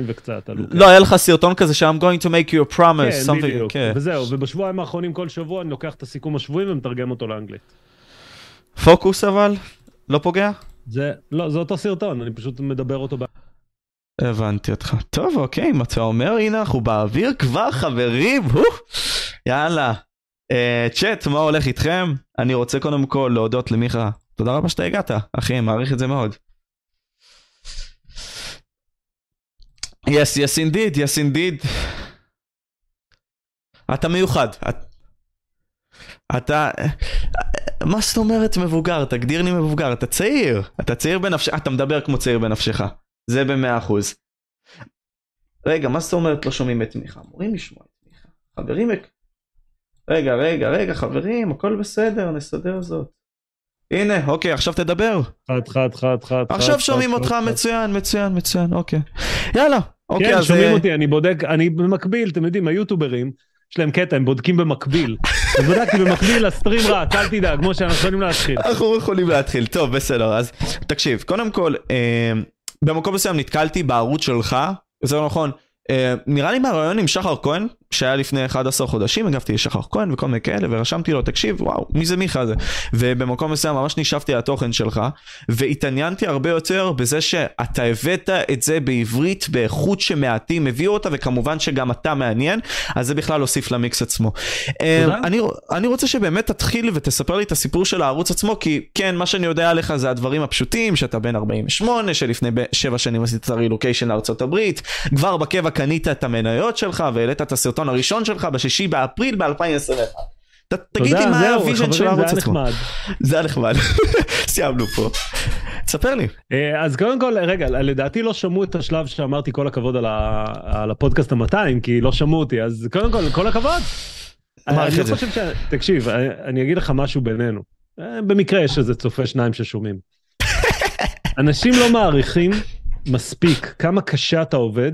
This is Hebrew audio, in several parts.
וקצת. לא, היה לך סרטון כזה ש-I'm going to make you a promise, כן, something, בדיוק, כן. וזהו, ובשבועיים האחרונים כל שבוע אני לוקח את הסיכום השבועי ומתרגם אותו לאנגלית. פוקוס אבל? לא פוגע? זה, לא, זה אותו סרטון, אני פשוט מדבר אותו. ב- הבנתי אותך. טוב, אוקיי, אם אתה אומר, הנה אנחנו באוויר כבר, חברים, יאללה. אה, צ'אט, מה הולך איתכם? אני רוצה קודם כל להודות למיכה. תודה רבה שאתה הגעת, אחי, מעריך את זה מאוד. Yes, yes indeed, yes indeed. אתה מיוחד. את- אתה... מה זאת אומרת מבוגר? תגדיר לי מבוגר. אתה צעיר. אתה צעיר בנפשך. אתה מדבר כמו צעיר בנפשך. זה במאה אחוז. רגע, מה זאת אומרת לא שומעים את מיכה? אמורים לשמוע את מיכה. חברים, רגע, רגע, רגע, חברים, הכל בסדר, נסדר זאת. הנה, אוקיי, עכשיו תדבר. חד, חד, חד, חד. עכשיו שומעים אותך. מצוין, מצוין, מצוין, אוקיי. יאללה, אוקיי, כן, אז... שומעים אה, אותי, אני בודק, אני במקביל, אתם יודעים, היוטוברים, יש להם קטע, הם בודקים במקביל. אז בדקתי במקביל, הסטרים רץ, אל תדאג, כמו שאנחנו יכולים להתחיל. אנחנו יכולים להתחיל. טוב, בסדר, אז תקשיב, קודם כל, אה, במקום מסוים נתקלתי בערוץ שלך, זה נכון, אה, נראה לי מהרעיון עם שחר כהן, שהיה לפני 11 חודשים, הגבתי לשחר כהן וכל מיני כאלה, ורשמתי לו, תקשיב, וואו, מי זה מיכה הזה? ובמקום מסוים ממש נשאפתי לתוכן שלך, והתעניינתי הרבה יותר בזה שאתה הבאת את זה בעברית באיכות שמעטים הביאו אותה, וכמובן שגם אתה מעניין, אז זה בכלל הוסיף למיקס עצמו. תודה. אני, אני רוצה שבאמת תתחיל ותספר לי את הסיפור של הערוץ עצמו, כי כן, מה שאני יודע עליך זה הדברים הפשוטים, שאתה בן 48, שלפני 7 שנים עשית את הרילוקיישן לארצות הברית, כבר בקבע קנית את המניות שלך והעלית את הסרטון הראשון שלך בשישי באפריל ב-2021. תגיד לי מה זהו, ה vision של הערוץ היה עצמו. זה היה נחמד. סיימנו פה. תספר לי. אה, אז קודם כל, רגע, לדעתי לא שמעו את השלב שאמרתי כל הכבוד על ה- על הפודקאסט ה-200, כי לא שמעו אותי, אז קודם כל, כל הכבוד. מעריך אני את זה. ש... תקשיב, אני אני אגיד לך משהו בינינו. אה, במקרה יש איזה צופה שניים ששומעים. אנשים לא מעריכים מספיק כמה קשה אתה עובד,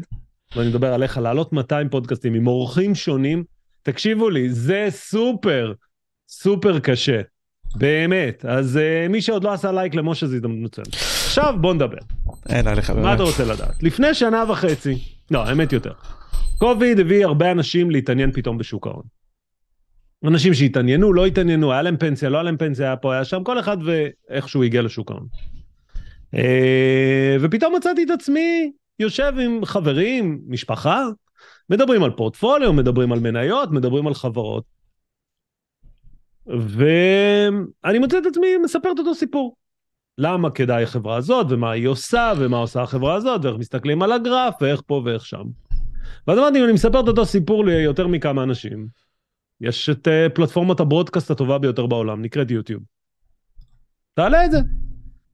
ואני מדבר עליך, להעלות 200 פודקאסטים עם אורחים שונים. תקשיבו לי, זה סופר, סופר קשה. באמת. אז uh, מי שעוד לא עשה לייק למשה זה הזדמנות מצוינת. עכשיו בוא נדבר. אין עליך מה באמת. אתה רוצה לדעת? לפני שנה וחצי, לא, האמת יותר. קוביד הביא הרבה אנשים להתעניין פתאום בשוק ההון. אנשים שהתעניינו, לא התעניינו, היה להם פנסיה, לא היה להם פנסיה, היה פה, היה שם, כל אחד ואיכשהו הגיע לשוק ההון. אה, ופתאום מצאתי את עצמי יושב עם חברים, משפחה, מדברים על פורטפוליו, מדברים על מניות, מדברים על חברות. ואני מוצא את עצמי מספר את אותו סיפור. למה כדאי החברה הזאת, ומה היא עושה, ומה עושה החברה הזאת, ואיך מסתכלים על הגרף, ואיך פה ואיך שם. ואז אמרתי, אם אני מספר את אותו סיפור ליותר מכמה אנשים, יש את uh, פלטפורמת הברודקאסט הטובה ביותר בעולם, נקראת יוטיוב. תעלה את זה.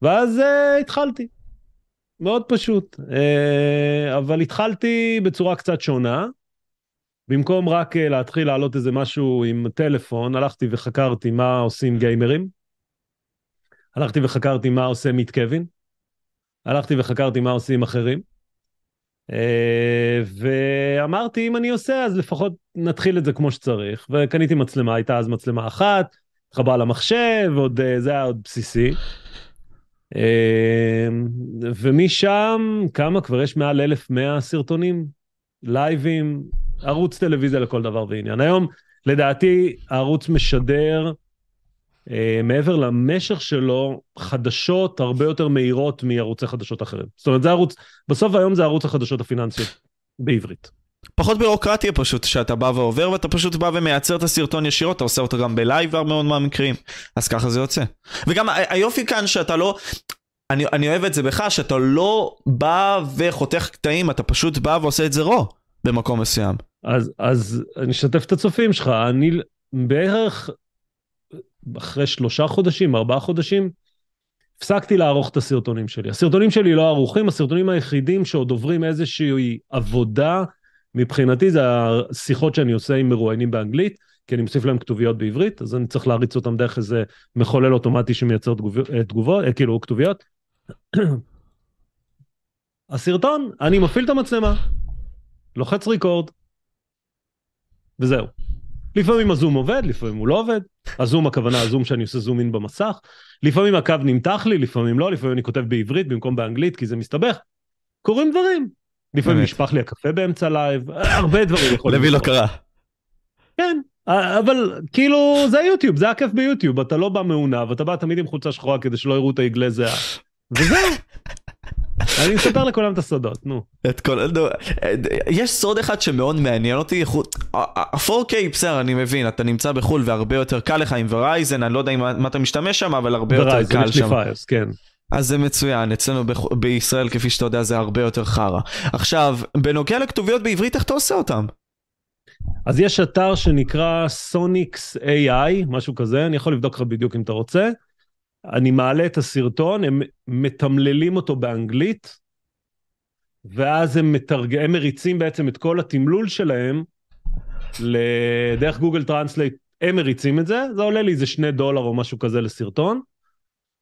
ואז uh, התחלתי. מאוד פשוט. Uh, אבל התחלתי בצורה קצת שונה. במקום רק uh, להתחיל להעלות איזה משהו עם טלפון, הלכתי וחקרתי מה עושים גיימרים. הלכתי וחקרתי מה עושה מיט קווין. הלכתי וחקרתי מה עושים אחרים. אה, ואמרתי, אם אני עושה, אז לפחות נתחיל את זה כמו שצריך. וקניתי מצלמה, הייתה אז מצלמה אחת, התחברה למחשב, עוד, אה, זה היה עוד בסיסי. אה, ומשם, כמה כבר יש מעל 1,100 סרטונים, לייבים, ערוץ טלוויזיה לכל דבר ועניין. היום, לדעתי, הערוץ משדר, אה, מעבר למשך שלו, חדשות הרבה יותר מהירות מערוצי חדשות אחרים. זאת אומרת, זה ערוץ, בסוף היום זה ערוץ החדשות הפיננסיות בעברית. פחות בירוקרטיה פשוט, שאתה בא ועובר ואתה פשוט בא ומייצר את הסרטון ישירות, אתה עושה אותו גם בלייב בהרבה מאוד מהמקרים, אז ככה זה יוצא. וגם היופי כאן שאתה לא, אני, אני אוהב את זה בך, שאתה לא בא וחותך קטעים, אתה פשוט בא ועושה את זה רו במקום מסוים. אז, אז אני אשתף את הצופים שלך, אני בערך אחרי שלושה חודשים, ארבעה חודשים, הפסקתי לערוך את הסרטונים שלי. הסרטונים שלי לא ערוכים, הסרטונים היחידים שעוד עוברים איזושהי עבודה, מבחינתי זה השיחות שאני עושה עם מרואיינים באנגלית, כי אני מוסיף להם כתוביות בעברית, אז אני צריך להריץ אותם דרך איזה מחולל אוטומטי שמייצר תגובות, תגובות אה, כאילו כתוביות. הסרטון, אני מפעיל את המצלמה, לוחץ record, וזהו. לפעמים הזום עובד, לפעמים הוא לא עובד. הזום הכוונה הזום שאני עושה zoom in במסך. לפעמים הקו נמתח לי, לפעמים לא, לפעמים אני כותב בעברית במקום באנגלית כי זה מסתבך. קורים דברים. לפעמים. נשפך לי הקפה באמצע לייב, הרבה דברים יכולים למי לא. קרה? כן, אבל כאילו זה יוטיוב, זה הכיף ביוטיוב, אתה לא בא מעונב, אתה בא תמיד עם חולצה שחורה כדי שלא יראו את העגלי זיעה. וזהו. אני מספר לכולם את הסודות, נו. את כל... נו, יש סוד אחד שמאוד מעניין אותי, ה-4K בסדר אני מבין, אתה נמצא בחו"ל והרבה יותר קל לך עם Verizon, אני לא יודע מה אתה משתמש שם, אבל הרבה יותר Verizon, קל יש לי שם. Fios, כן. אז זה מצוין, אצלנו בח- בישראל כפי שאתה יודע זה הרבה יותר חרא. עכשיו, בנוגע לכתוביות בעברית, איך אתה עושה אותם? אז יש אתר שנקרא Sonix AI, משהו כזה, אני יכול לבדוק לך בדיוק אם אתה רוצה. אני מעלה את הסרטון, הם מתמללים אותו באנגלית, ואז הם, מתרג... הם מריצים בעצם את כל התמלול שלהם ל- דרך Google Translate, הם מריצים את זה, זה עולה לי איזה שני דולר או משהו כזה לסרטון.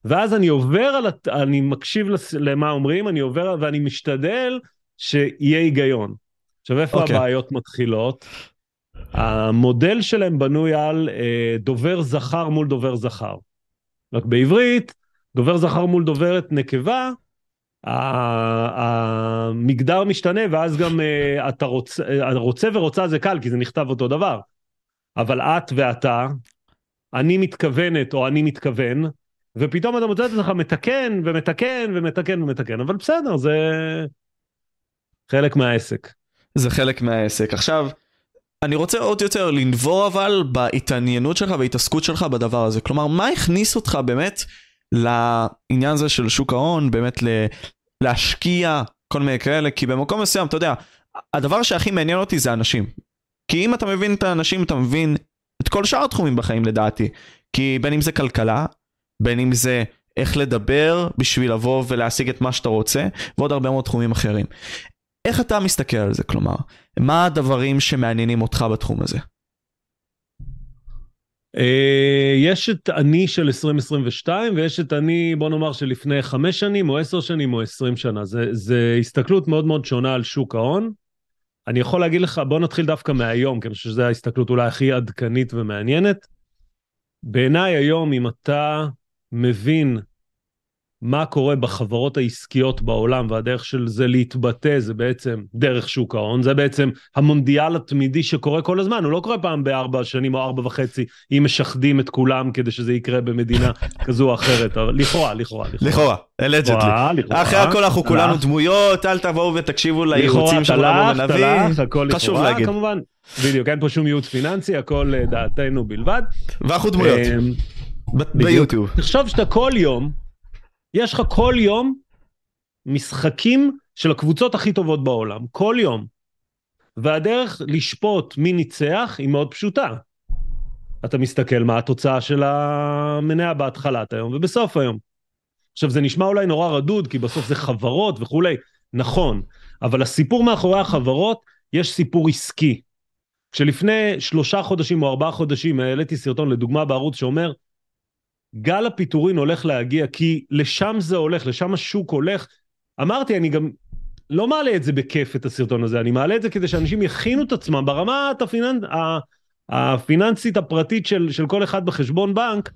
ואז אני עובר על, הת- אני מקשיב לס- למה אומרים, אני עובר ואני משתדל שיהיה היגיון. עכשיו איפה אוקיי. הבעיות מתחילות? המודל שלהם בנוי על אה, דובר זכר מול דובר זכר. רק בעברית, דובר זכר מול דוברת נקבה, המגדר משתנה ואז גם אה, אתה רוצה, אה, רוצה ורוצה זה קל כי זה נכתב אותו דבר. אבל את ואתה, אני מתכוונת או אני מתכוון, ופתאום אתה מוצא את עצמך מתקן ומתקן ומתקן ומתקן, אבל בסדר, זה חלק מהעסק. זה חלק מהעסק. עכשיו, אני רוצה עוד יותר לנבור אבל בהתעניינות שלך וההתעסקות שלך בדבר הזה. כלומר, מה הכניס אותך באמת לעניין הזה של שוק ההון, באמת ל- להשקיע כל מיני כאלה? כי במקום מסוים, אתה יודע, הדבר שהכי מעניין אותי זה אנשים. כי אם אתה מבין את האנשים, אתה מבין את כל שאר התחומים בחיים לדעתי. כי בין אם זה כלכלה, בין אם זה איך לדבר בשביל לבוא ולהשיג את מה שאתה רוצה, ועוד הרבה מאוד תחומים אחרים. איך אתה מסתכל על זה, כלומר? מה הדברים שמעניינים אותך בתחום הזה? אה, יש את אני של 2022 ויש את אני, בוא נאמר, של לפני חמש שנים או עשר שנים או עשרים שנה. זה, זה הסתכלות מאוד מאוד שונה על שוק ההון. אני יכול להגיד לך, בוא נתחיל דווקא מהיום, כי אני חושב שזו ההסתכלות אולי הכי עדכנית ומעניינת. בעיניי היום, אם אתה מבין מה קורה בחברות העסקיות בעולם והדרך של זה להתבטא זה בעצם דרך שוק ההון, זה בעצם המונדיאל התמידי שקורה כל הזמן, הוא לא קורה פעם בארבע שנים או ארבע וחצי, אם משחדים את כולם כדי שזה יקרה במדינה כזו או אחרת, אבל לכאורה, לכאורה, לכאורה, אלג'טלי. אחרי הכל אנחנו כולנו. דמויות, אל תבואו ותקשיבו לייעוצים של רבו ונביא. חשוב להגיד. כמובן. בדיוק, אין פה שום ייעוץ פיננסי, הכל אה, דעתנו בלבד. ואנחנו דמויות, אמ. ביוטיוב. תחשוב שאתה כל יום, יש לך כל יום משחקים של הקבוצות הכי טובות בעולם, כל יום. והדרך לשפוט מי ניצח היא מאוד פשוטה. אתה מסתכל מה התוצאה של המניה בהתחלת היום ובסוף היום. עכשיו זה נשמע אולי נורא רדוד כי בסוף זה חברות וכולי, נכון, אבל הסיפור מאחורי החברות, יש סיפור עסקי. כשלפני שלושה חודשים או ארבעה חודשים העליתי סרטון לדוגמה בערוץ שאומר גל הפיטורין הולך להגיע כי לשם זה הולך, לשם השוק הולך. אמרתי, אני גם לא מעלה את זה בכיף, את הסרטון הזה, אני מעלה את זה כדי שאנשים יכינו את עצמם ברמה הפיננ... הפיננסית הפרטית של, של כל אחד בחשבון בנק,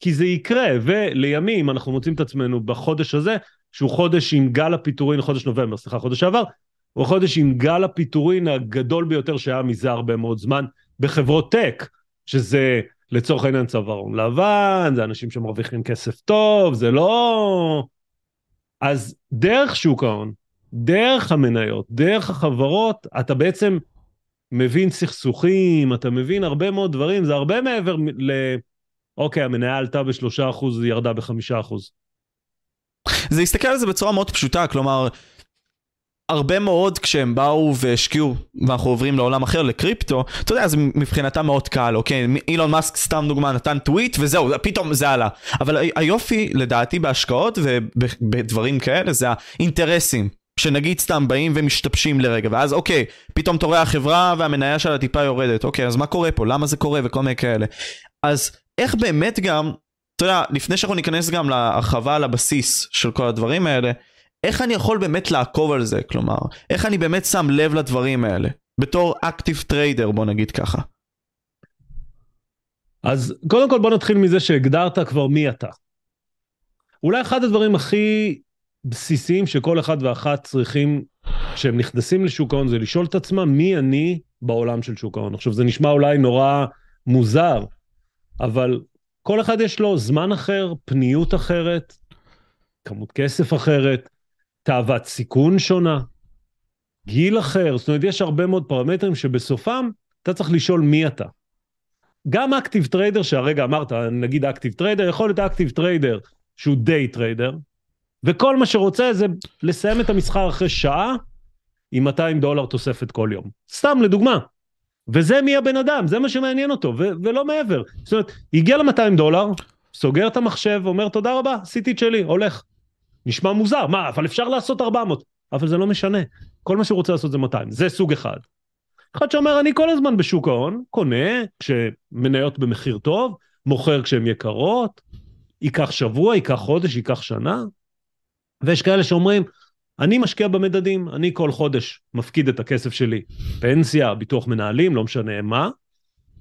כי זה יקרה, ולימים אנחנו מוצאים את עצמנו בחודש הזה, שהוא חודש עם גל הפיטורין, חודש נובמבר, סליחה, חודש שעבר, הוא חודש עם גל הפיטורין הגדול ביותר שהיה מזה הרבה מאוד זמן בחברות tech, שזה לצורך העניין צווארון לבן, זה אנשים שמרוויחים כסף טוב, זה לא... אז דרך שוק ההון, דרך המניות, דרך החברות, אתה בעצם מבין סכסוכים, אתה מבין הרבה מאוד דברים, זה הרבה מעבר ל... אוקיי, המניה עלתה בשלושה אחוז, היא ירדה בחמישה אחוז. זה להסתכל על זה בצורה מאוד פשוטה, כלומר, הרבה מאוד כשהם באו והשקיעו, ואנחנו עוברים לעולם אחר, לקריפטו, אתה יודע, זה מבחינתם מאוד קל, אוקיי? אילון מאסק, סתם דוגמה, נתן טוויט, וזהו, פתאום זה עלה. אבל היופי, לדעתי, בהשקעות ובדברים כאלה, זה האינטרסים. שנגיד סתם באים ומשתבשים לרגע, ואז אוקיי, פתאום אתה רואה החברה והמניה שלה טיפה יורדת, אוקיי, אז מה קורה פה? למה זה קורה? וכל מיני כאלה. אז איך באמת גם, אתה יודע, לפני שאנחנו ניכנס גם להרחבה על הבסיס של כל הדברים האלה, איך אני יכול באמת לעקוב על זה? כלומר, איך אני באמת שם לב לדברים האלה? בתור active trader, בוא נגיד ככה. אז קודם כל בוא נתחיל מזה שהגדרת כבר מי אתה. אולי אחד הדברים הכי בסיסיים שכל אחד ואחת צריכים כשהם נכנסים לשוק ההון זה לשאול את עצמם מי אני בעולם של שוק ההון. עכשיו זה נשמע אולי נורא מוזר, אבל כל אחד יש לו זמן אחר, פניות אחרת, כמות כסף אחרת, תאוות סיכון שונה, גיל אחר, זאת אומרת יש הרבה מאוד פרמטרים שבסופם אתה צריך לשאול מי אתה. גם active trader שהרגע אמרת, נגיד active trader, יכול להיות active trader שהוא day trader, וכל מה שרוצה זה לסיים את המסחר אחרי שעה עם 200 דולר תוספת כל יום. סתם לדוגמה. וזה מי הבן אדם, זה מה שמעניין אותו, ו- ולא מעבר. זאת אומרת, הגיע ל-200 דולר, סוגר את המחשב, אומר תודה רבה, עשיתי את שלי, הולך. נשמע מוזר, מה, אבל אפשר לעשות 400. אבל זה לא משנה, כל מה שהוא רוצה לעשות זה 200, זה סוג אחד. אחד שאומר, אני כל הזמן בשוק ההון, קונה כשמניות במחיר טוב, מוכר כשהן יקרות, ייקח שבוע, ייקח חודש, ייקח שנה. ויש כאלה שאומרים, אני משקיע במדדים, אני כל חודש מפקיד את הכסף שלי, פנסיה, ביטוח מנהלים, לא משנה מה,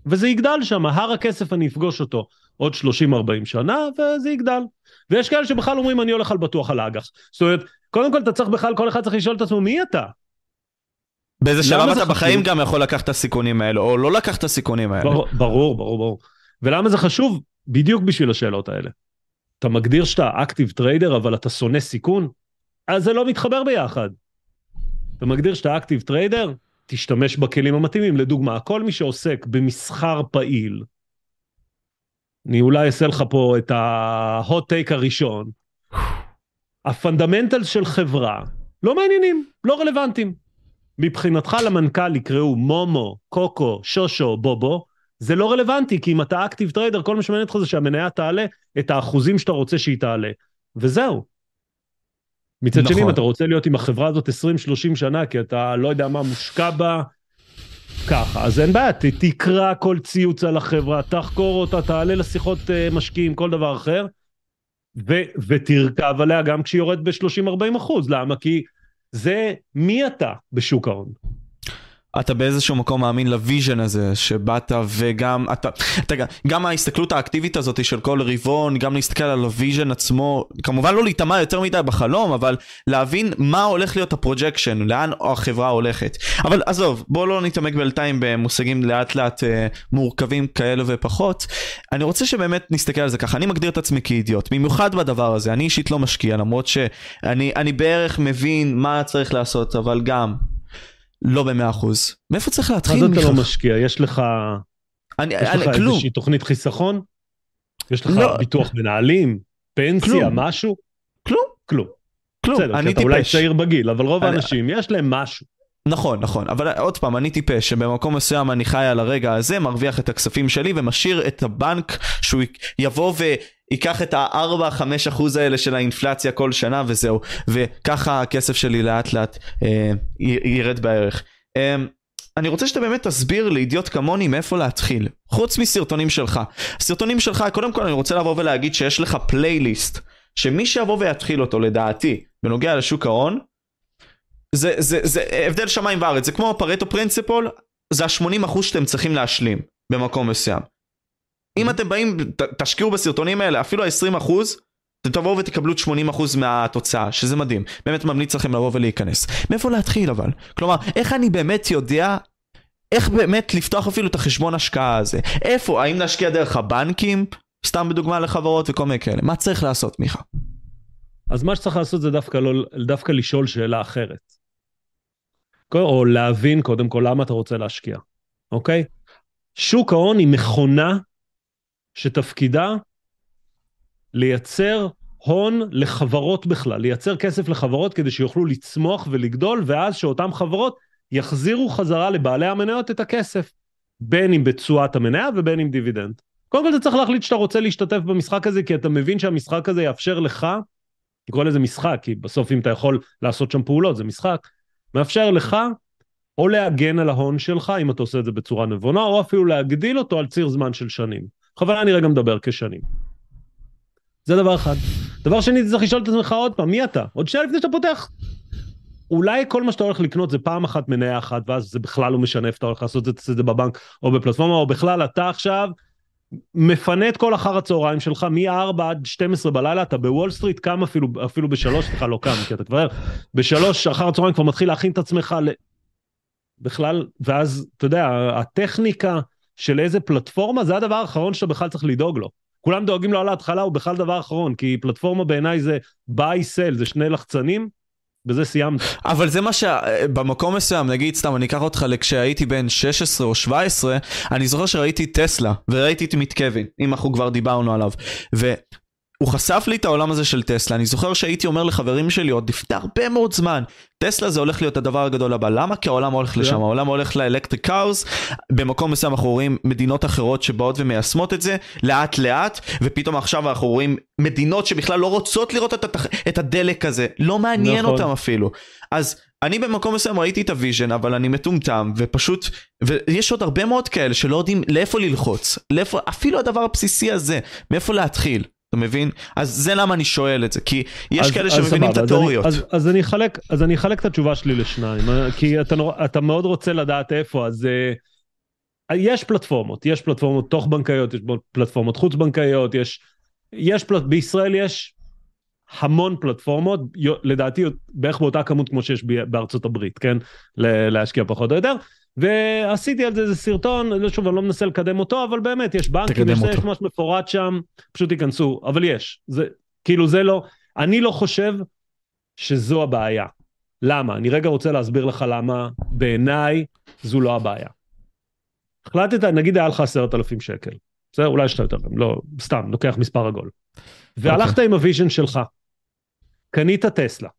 וזה יגדל שם, הר הכסף אני אפגוש אותו עוד 30-40 שנה, וזה יגדל. ויש כאלה שבכלל אומרים, אני הולך על בטוח על האג"ח. זאת אומרת, קודם כל אתה צריך בכלל, כל אחד צריך לשאול את עצמו, מי אתה? באיזה שלב אתה בחיים גם יכול לקחת את הסיכונים האלה, או לא לקחת את הסיכונים האלה. ברור, ברור, ברור, ברור. ולמה זה חשוב? בדיוק בשביל השאלות האלה. אתה מגדיר שאתה active trader, אבל אתה שונא סיכון? אז זה לא מתחבר ביחד. אתה מגדיר שאתה active trader? תשתמש בכלים המתאימים. לדוגמה, כל מי שעוסק במסחר פעיל, אני אולי אעשה לך פה את ה-hot take הראשון, ה-fundamental של חברה לא מעניינים, לא רלוונטיים. מבחינתך למנכ"ל יקראו מומו, קוקו, שושו, בובו, זה לא רלוונטי, כי אם אתה active trader, כל מה שמעניין אותך זה שהמניה תעלה את האחוזים שאתה רוצה שהיא תעלה, וזהו. מצד נכון. שני, אם אתה רוצה להיות עם החברה הזאת 20-30 שנה, כי אתה לא יודע מה מושקע בה, ככה, אז אין בעיה, תקרא כל ציוץ על החברה, תחקור אותה, תעלה לשיחות uh, משקיעים, כל דבר אחר, ו- ותרכב עליה גם כשהיא יורדת ב-30-40 אחוז, למה? כי זה מי אתה בשוק ההון. אתה באיזשהו מקום מאמין ל-vision הזה שבאת וגם אתה, אתה גם ההסתכלות האקטיבית הזאת של כל רבעון גם להסתכל על ה-vision עצמו כמובן לא להיטמע יותר מדי בחלום אבל להבין מה הולך להיות ה-projection לאן החברה הולכת. אבל עזוב בוא לא נתעמק בינתיים במושגים לאט לאט אה, מורכבים כאלה ופחות. אני רוצה שבאמת נסתכל על זה ככה. אני מגדיר את עצמי כאידיוט במיוחד בדבר הזה. אני אישית לא משקיע למרות שאני בערך מבין מה צריך לעשות אבל גם לא במאה אחוז. מאיפה צריך להתחיל? מה זה אתה לא משקיע? יש לך... אני, יש אני, לך כלום. איזושהי תוכנית חיסכון? יש לך לא. ביטוח מנהלים? פנסיה? כלום. משהו? כלום. כלום. כלום, בסדר, אני טיפש. אתה אולי צעיר בגיל, אבל רוב אני... האנשים יש להם משהו. נכון, נכון, אבל עוד פעם, אני טיפש שבמקום מסוים אני חי על הרגע הזה, מרוויח את הכספים שלי ומשאיר את הבנק שהוא יבוא וייקח את ה-4-5 אחוז האלה של האינפלציה כל שנה וזהו, וככה הכסף שלי לאט לאט אה, ירד בערך. אה, אני רוצה שאתה באמת תסביר לאידיוט כמוני מאיפה להתחיל, חוץ מסרטונים שלך. סרטונים שלך, קודם כל אני רוצה לבוא ולהגיד שיש לך פלייליסט, שמי שיבוא ויתחיל אותו לדעתי, בנוגע לשוק ההון, זה, זה, זה הבדל שמיים וארץ, זה כמו פרטו פרינציפול, זה ה-80% שאתם צריכים להשלים במקום מסוים. אם אתם באים, ת, תשקיעו בסרטונים האלה, אפילו ה-20%, אתם תבואו ותקבלו את 80% מהתוצאה, שזה מדהים. באמת ממליץ לכם לבוא ולהיכנס. מאיפה להתחיל אבל? כלומר, איך אני באמת יודע, איך באמת לפתוח אפילו את החשבון השקעה הזה? איפה? האם להשקיע דרך הבנקים? סתם בדוגמה לחברות וכל מיני כאלה. מה צריך לעשות, מיכה? אז מה שצריך לעשות זה דווקא, לא, דווקא לשאול שאלה אחרת. או להבין קודם כל למה אתה רוצה להשקיע, אוקיי? שוק ההון היא מכונה שתפקידה לייצר הון לחברות בכלל, לייצר כסף לחברות כדי שיוכלו לצמוח ולגדול, ואז שאותן חברות יחזירו חזרה לבעלי המניות את הכסף, בין אם בתשואת המניה ובין אם דיבידנד. קודם כל אתה צריך להחליט שאתה רוצה להשתתף במשחק הזה, כי אתה מבין שהמשחק הזה יאפשר לך, תקרא לזה משחק, כי בסוף אם אתה יכול לעשות שם פעולות, זה משחק, מאפשר לך או להגן על ההון שלך, אם אתה עושה את זה בצורה נבונה, או אפילו להגדיל אותו על ציר זמן של שנים. בכוונה אני רגע מדבר כשנים. זה דבר אחד. דבר שני, צריך לשאול את עצמך עוד פעם, מי אתה? עוד שנייה לפני שאתה פותח. אולי כל מה שאתה הולך לקנות זה פעם אחת מניה אחת, ואז זה בכלל לא משנה איפה אתה הולך לעשות את זה בבנק או בפלטפורמה, או בכלל אתה עכשיו מפנה את כל אחר הצהריים שלך מ-4 עד 12 בלילה, אתה בוול סטריט, קם אפילו, אפילו בשלוש, סליחה, לא קם, כי אתה כבר בשלוש אחר הצהריים כבר מתחיל להכין את עצמך ל... בכלל, ואז, אתה יודע, הטכניקה של איזה פלטפורמה, זה הדבר האחרון שאתה בכלל צריך לדאוג לו. כולם דואגים לו על ההתחלה, הוא בכלל דבר אחרון, כי פלטפורמה בעיניי זה buy sell, זה שני לחצנים, בזה סיימת. אבל זה מה שבמקום מסוים, נגיד סתם, אני אקח אותך לכשהייתי בן 16 או 17, אני זוכר שראיתי טסלה, וראיתי את מיט קווין, אם אנחנו כבר דיברנו עליו. ו... הוא חשף לי את העולם הזה של טסלה, אני זוכר שהייתי אומר לחברים שלי עוד לפני הרבה מאוד זמן, טסלה זה הולך להיות הדבר הגדול הבא, למה? כי העולם הולך לשם, yeah. העולם הולך ל-electric cars, במקום מסוים אנחנו רואים מדינות אחרות שבאות ומיישמות את זה, לאט לאט, ופתאום עכשיו אנחנו רואים מדינות שבכלל לא רוצות לראות את, התח... את הדלק הזה, לא מעניין נכון. אותם אפילו. אז אני במקום מסוים ראיתי את ה-vision, אבל אני מטומטם, ופשוט, ויש עוד הרבה מאוד כאלה שלא יודעים לאיפה ללחוץ, לאיפה, אפילו הדבר הבסיסי הזה, מאיפה להתחיל. אתה מבין? אז זה למה אני שואל את זה, כי יש אז, כאלה שמבינים את התיאוריות. אז, אז, אז, אני אחלק, אז אני אחלק את התשובה שלי לשניים, אה, כי אתה, אתה מאוד רוצה לדעת איפה, אז uh, יש פלטפורמות, יש פלטפורמות תוך בנקאיות, יש פלטפורמות חוץ בנקאיות, יש, יש פלט, בישראל יש המון פלטפורמות, לדעתי בערך באותה כמות כמו שיש בארצות הברית, כן? להשקיע פחות או יותר. ועשיתי על זה איזה סרטון, לא, שוב, אני לא מנסה לקדם אותו, אבל באמת, יש בנקים, יש, יש ממש מפורט שם, פשוט ייכנסו, אבל יש. זה, כאילו זה לא, אני לא חושב שזו הבעיה. למה? אני רגע רוצה להסביר לך למה בעיניי זו לא הבעיה. החלטת, נגיד היה לך עשרת אלפים שקל, בסדר? אולי יש לך יותר, לא, סתם, לוקח מספר עגול. והלכת okay. אוקיי. עם ה-vision שלך, קנית טסלה.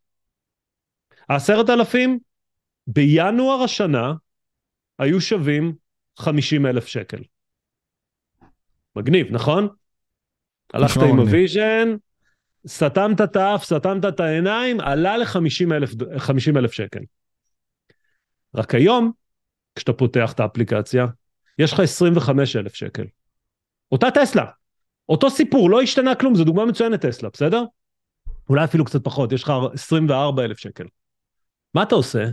העשרת אלפים, בינואר השנה, היו שווים 50 אלף שקל. מגניב, נכון? הלכת עם ה-vision, סתמת את האף, סתמת את העיניים, עלה ל-50 אלף, אלף שקל. רק היום, כשאתה פותח את האפליקציה, יש לך 25 אלף שקל. אותה טסלה, אותו סיפור, לא השתנה כלום, זו דוגמה מצוינת טסלה, בסדר? אולי אפילו קצת פחות, יש לך 24 אלף שקל. מה אתה עושה?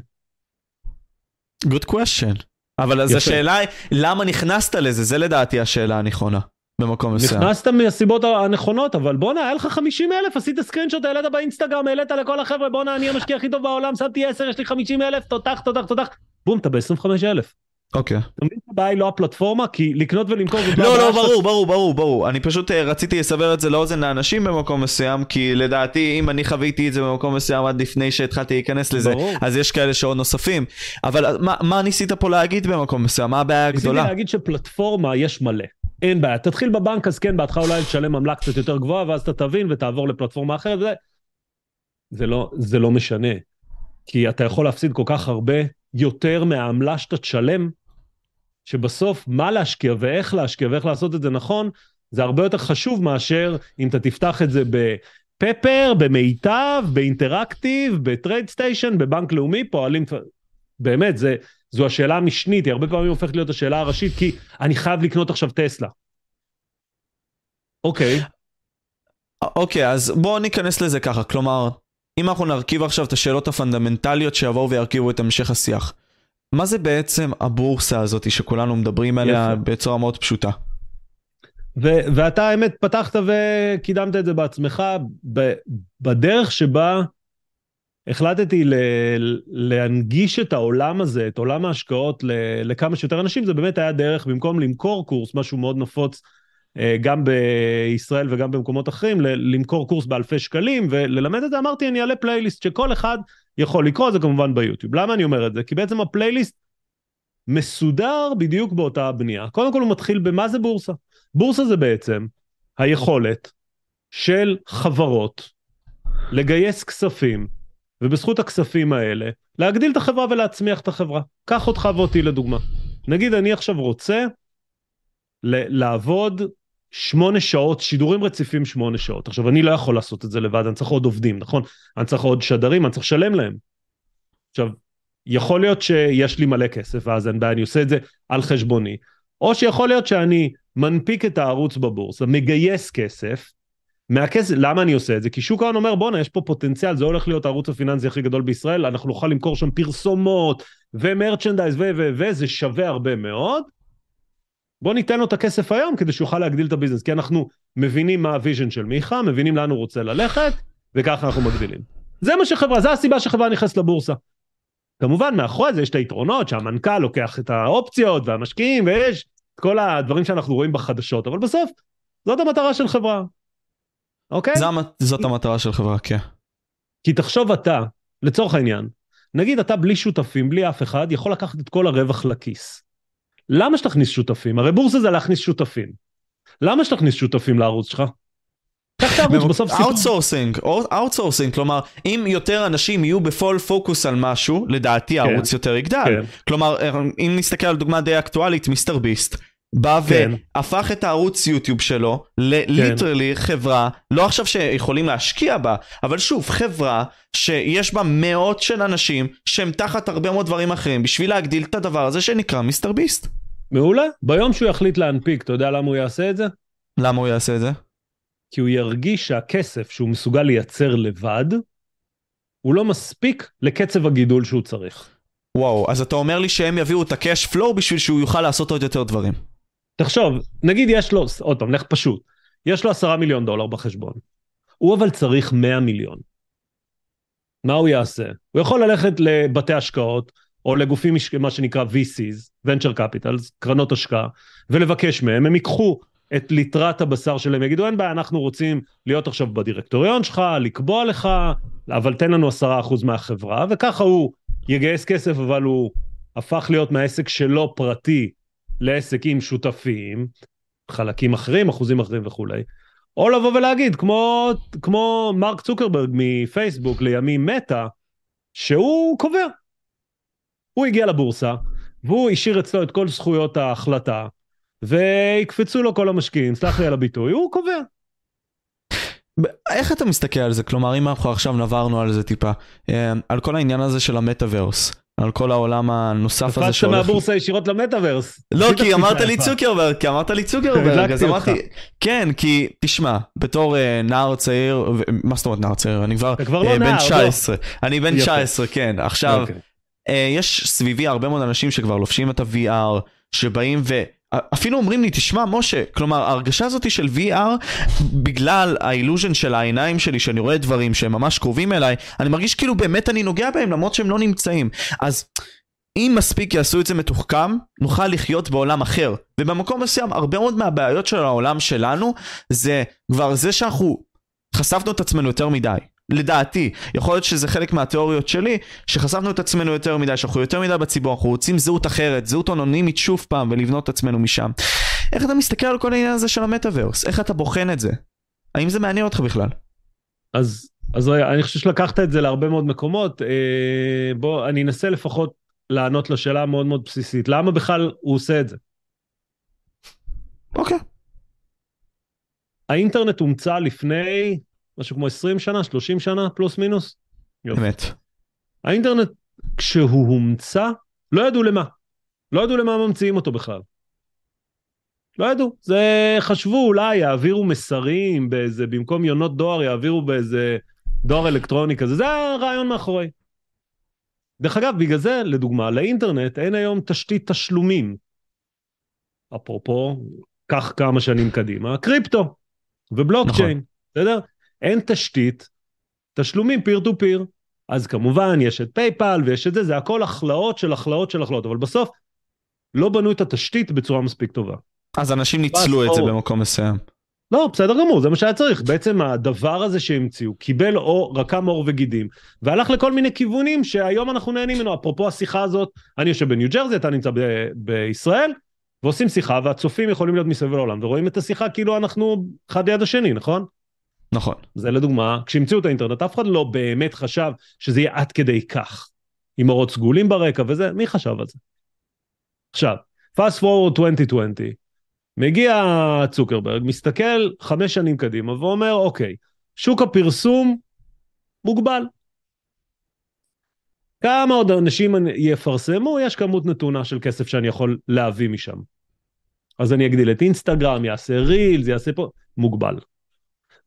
Good question. אבל אז השאלה היא, למה נכנסת לזה? זה לדעתי השאלה הנכונה. במקום מסוים. נכנסת מהסיבות הנכונות, אבל בואנה, היה לך 50 אלף, עשית סקרינשוט, העלית באינסטגרם, העלית לכל החבר'ה, בואנה, אני המשקיע הכי טוב בעולם, שמתי 10, יש לי 50 אלף, תותח, תותח, תותח, בום, אתה ב-25 אלף. אוקיי. אתה מבין הבעיה היא לא הפלטפורמה? כי לקנות ולמכור זאת לא, לא, ברור, ברור, ברור, ברור. אני פשוט אה, רציתי לסבר את זה לאוזן לאנשים במקום מסוים, כי לדעתי, אם אני חוויתי את זה במקום מסוים עד לפני שהתחלתי להיכנס לזה, אז יש כאלה שעוד נוספים. אבל אה, מה ניסית פה להגיד במקום מסוים? מה הבעיה הגדולה? ניסיתי להגיד שפלטפורמה יש מלא. אין בעיה. תתחיל בבנק, אז כן, בהתחלה אולי תשלם עמלה קצת יותר גבוהה, ואז אתה תבין ותעבור לפלטפורמה אחרת. זה, לא, זה לא משנה. כי אתה יכול להפסיד כל כך הרבה יותר מהעמלה שאתה תשלם שבסוף מה להשקיע ואיך להשקיע ואיך לעשות את זה נכון, זה הרבה יותר חשוב מאשר אם אתה תפתח את זה בפפר, במיטב, באינטראקטיב, בטרייד סטיישן, בבנק לאומי, פועלים... באמת, זה, זו השאלה המשנית, היא הרבה פעמים הופכת להיות השאלה הראשית, כי אני חייב לקנות עכשיו טסלה. אוקיי. אוקיי, אז בואו ניכנס לזה ככה, כלומר, אם אנחנו נרכיב עכשיו את השאלות הפונדמנטליות שיבואו וירכיבו את המשך השיח. מה זה בעצם הבורסה הזאת שכולנו מדברים עליה יפה. בצורה מאוד פשוטה? ו- ואתה האמת פתחת וקידמת את זה בעצמך ב- בדרך שבה החלטתי ל- להנגיש את העולם הזה, את עולם ההשקעות ל- לכמה שיותר אנשים, זה באמת היה דרך במקום למכור קורס, משהו מאוד נפוץ גם בישראל וגם במקומות אחרים, למכור קורס באלפי שקלים וללמד את זה, אמרתי אני אעלה פלייליסט שכל אחד יכול לקרוא, זה כמובן ביוטיוב. למה אני אומר את זה? כי בעצם הפלייליסט מסודר בדיוק באותה בנייה. קודם כל הוא מתחיל במה זה בורסה. בורסה זה בעצם היכולת של חברות לגייס כספים, ובזכות הכספים האלה, להגדיל את החברה ולהצמיח את החברה. קח אותך ואותי לדוגמה. נגיד אני עכשיו רוצה לעבוד שמונה שעות, שידורים רציפים שמונה שעות. עכשיו, אני לא יכול לעשות את זה לבד, אני צריך עוד עובדים, נכון? אני צריך עוד שדרים, אני צריך לשלם להם. עכשיו, יכול להיות שיש לי מלא כסף, ואז אין בעיה, אני עושה את זה על חשבוני. או שיכול להיות שאני מנפיק את הערוץ בבורסה, מגייס כסף, מהכסף, למה אני עושה את זה? כי שוק ההון אומר בואנה יש פה פוטנציאל, זה הולך להיות הערוץ הפיננסי הכי גדול בישראל, אנחנו נוכל למכור שם פרסומות ו-merchandise ו ו ו זה שווה הרבה מאוד, בוא ניתן לו את הכסף היום כדי שיוכל להגדיל את ה-business, כי אנחנו מבינים מה ה-vision של מיכה, מבינים לאן הוא רוצה ללכת, וככה אנחנו מגדילים. זה מה שחברה, זה הסיבה שחברה נכנסת לבורסה. כמובן, מאחורי זה יש את היתרונות שהמנכ"ל לוקח את האופציות והמשקיעים, ויש את כל הדברים שאנחנו רואים בחדשות, אבל בסוף, זאת המטרה של חברה, אוקיי? זה, זאת המטרה של חברה, כן. כי תחשוב אתה, לצורך העניין, נגיד אתה בלי שותפים, בלי אף אחד, יכול לקחת את כל הרווח לכיס. למה שתכניס שותפים? הרי בורסה זה להכניס שותפים. למה שתכניס שותפים לערוץ שלך? קח את הערוץ, בסוף סיפור. outsourcing, outsourcing, כלומר, אם יותר אנשים יהיו בפול פוקוס על משהו, לדעתי כן. הערוץ יותר יגדל. כן. כלומר, אם נסתכל על דוגמה די אקטואלית, מיסטר ביסט, בא כן. והפך את הערוץ יוטיוב שלו ל-literally כן. חברה, לא עכשיו שיכולים להשקיע בה, אבל שוב, חברה שיש בה מאות של אנשים שהם תחת הרבה מאוד דברים אחרים בשביל להגדיל את הדבר הזה שנקרא מיסטר ביסט. מעולה. ביום שהוא יחליט להנפיק, אתה יודע למה הוא יעשה את זה? למה הוא יעשה את זה? כי הוא ירגיש שהכסף שהוא מסוגל לייצר לבד, הוא לא מספיק לקצב הגידול שהוא צריך. וואו, אז אתה אומר לי שהם יביאו את ה-cash flow בשביל שהוא יוכל לעשות עוד יותר דברים. תחשוב, נגיד יש לו, עוד פעם, לך פשוט, יש לו עשרה מיליון דולר בחשבון. הוא אבל צריך מאה מיליון. מה הוא יעשה? הוא יכול ללכת לבתי השקעות, או לגופים, מה שנקרא VCs, Venture Capitals, קרנות השקעה, ולבקש מהם, הם ייקחו את ליטרת הבשר שלהם, יגידו אין בעיה, אנחנו רוצים להיות עכשיו בדירקטוריון שלך, לקבוע לך, אבל תן לנו עשרה אחוז מהחברה, וככה הוא יגייס כסף, אבל הוא הפך להיות מהעסק שלו פרטי לעסק עם שותפים, חלקים אחרים, אחוזים אחרים וכולי, או לבוא ולהגיד, כמו, כמו מרק צוקרברג מפייסבוק לימים מטא, שהוא קובע. הוא הגיע לבורסה, והוא השאיר אצלו את כל זכויות ההחלטה, ויקפצו לו כל המשקיעים, סלח לי על הביטוי, הוא קובע. איך אתה מסתכל על זה? כלומר, אם אנחנו עכשיו נברנו על זה טיפה, אה, על כל העניין הזה של המטאוורס, על כל העולם הנוסף הזה שהולך... קפצת מהבורסה ישירות למטאוורס. לא, כי אמרת לי צוקרברג, כי אמרת לי צוקרברג, אז אמרתי... כן, כי תשמע, בתור אה, נער צעיר, מה זאת אומרת נער צעיר? אני כבר לא אה, בן 19. אני בן 19, כן. עכשיו, אוקיי. יש סביבי הרבה מאוד אנשים שכבר לובשים את ה-VR, שבאים ו... אפילו אומרים לי, תשמע, משה, כלומר, ההרגשה הזאת של VR, בגלל האילוז'ן של העיניים שלי, שאני רואה דברים שהם ממש קרובים אליי, אני מרגיש כאילו באמת אני נוגע בהם, למרות שהם לא נמצאים. אז אם מספיק יעשו את זה מתוחכם, נוכל לחיות בעולם אחר. ובמקום מסוים, הרבה מאוד מהבעיות של העולם שלנו, זה כבר זה שאנחנו חשפנו את עצמנו יותר מדי. לדעתי, יכול להיות שזה חלק מהתיאוריות שלי, שחשפנו את עצמנו יותר מדי, שאנחנו יותר מדי בציבור, אנחנו רוצים זהות אחרת, זהות אנונימית שוב פעם, ולבנות את עצמנו משם. איך אתה מסתכל על כל העניין הזה של המטאוורס? איך אתה בוחן את זה? האם זה מעניין אותך בכלל? אז, אז אני חושב שלקחת את זה להרבה מאוד מקומות. אה, בוא, אני אנסה לפחות לענות לשאלה המאוד מאוד בסיסית. למה בכלל הוא עושה את זה? אוקיי. האינטרנט הומצא לפני משהו כמו 20 שנה, 30 שנה, פלוס מינוס. אמת. האינטרנט, כשהוא הומצא, לא ידעו למה. לא ידעו למה ממציאים אותו בכלל. לא ידעו. זה חשבו אולי יעבירו מסרים באיזה, במקום יונות דואר יעבירו באיזה דואר אלקטרוני כזה, זה הרעיון מאחורי. דרך אגב, בגלל זה, לדוגמה, לאינטרנט אין היום תשתית תשלומים. אפרופו, קח כמה שנים קדימה, קריפטו ובלוקצ'יין, נכון. בסדר? אין תשתית, תשלומים peer to peer. אז כמובן יש את פייפל ויש את זה, זה הכל הכלאות של הכלאות של הכלאות, אבל בסוף לא בנו את התשתית בצורה מספיק טובה. אז אנשים ניצלו את זה במקום מסוים. לא, בסדר גמור, זה מה שהיה צריך. בעצם הדבר הזה שהמציאו, קיבל אור, קרם עור וגידים, והלך לכל מיני כיוונים שהיום אנחנו נהנים ממנו. אפרופו השיחה הזאת, אני יושב בניו ג'רזי, אתה נמצא ב- בישראל, ועושים שיחה, והצופים יכולים להיות מסביב לעולם, ורואים את השיחה כאילו אנחנו אחד ליד השני, נכון? נכון. זה לדוגמה, כשהמציאו את האינטרנט, אף אחד לא באמת חשב שזה יהיה עד כדי כך. עם אורות סגולים ברקע וזה, מי חשב על זה? עכשיו, fast forward 2020, מגיע צוקרברג, מסתכל חמש שנים קדימה ואומר, אוקיי, שוק הפרסום מוגבל. כמה עוד אנשים יפרסמו, יש כמות נתונה של כסף שאני יכול להביא משם. אז אני אגדיל את אינסטגרם, יעשה רילס, יעשה פה, מוגבל.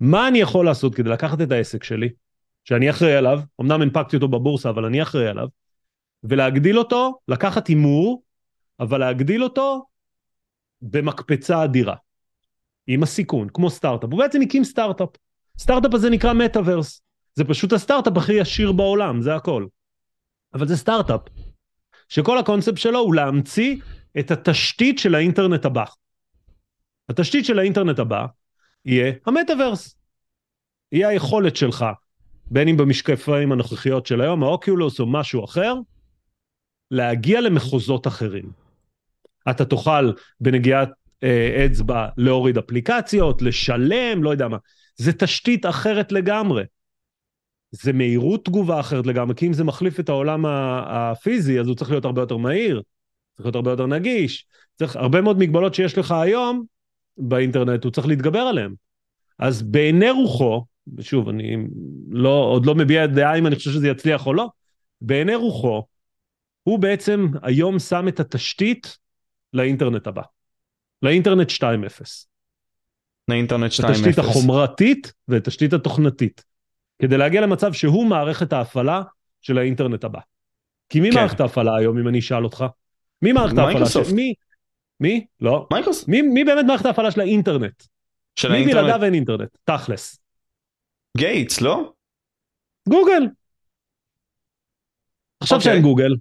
מה אני יכול לעשות כדי לקחת את העסק שלי, שאני אחראי עליו, אמנם הנפקתי אותו בבורסה, אבל אני אחראי עליו, ולהגדיל אותו, לקחת הימור, אבל להגדיל אותו במקפצה אדירה, עם הסיכון, כמו סטארט-אפ, הוא בעצם הקים סטארט-אפ. סטארט-אפ הזה נקרא מטאוורס. זה פשוט הסטארט-אפ הכי עשיר בעולם, זה הכל. אבל זה סטארט-אפ, שכל הקונספט שלו הוא להמציא את התשתית של האינטרנט הבא. התשתית של האינטרנט הבא יהיה המטאוורס. יהיה היכולת שלך, בין אם במשקפיים הנוכחיות של היום, האוקיולוס או משהו אחר, להגיע למחוזות אחרים. אתה תוכל בנגיעת אה, אצבע להוריד אפליקציות, לשלם, לא יודע מה. זה תשתית אחרת לגמרי. זה מהירות תגובה אחרת לגמרי, כי אם זה מחליף את העולם הפיזי, אז הוא צריך להיות הרבה יותר מהיר, צריך להיות הרבה יותר נגיש, צריך הרבה מאוד מגבלות שיש לך היום באינטרנט, הוא צריך להתגבר עליהן. אז בעיני רוחו, ושוב, אני לא, עוד לא מביע דעה אם אני חושב שזה יצליח או לא, בעיני רוחו, הוא בעצם היום שם את התשתית לאינטרנט הבא. לאינטרנט 2.0. לאינטרנט 2.0. התשתית החומרתית והתשתית התוכנתית. כדי להגיע למצב שהוא מערכת ההפעלה של האינטרנט הבא. כי מי כן. מערכת ההפעלה היום, אם אני אשאל אותך? מי מערכת ההפעלה של... מי? מי? לא. מייקרוסופט. מי, מי באמת מערכת ההפעלה של האינטרנט? של מי האינטרנט? בלעדיו אין אינטרנט? תכלס. גייטס, לא? גוגל. עכשיו אוקיי. שאין גוגל,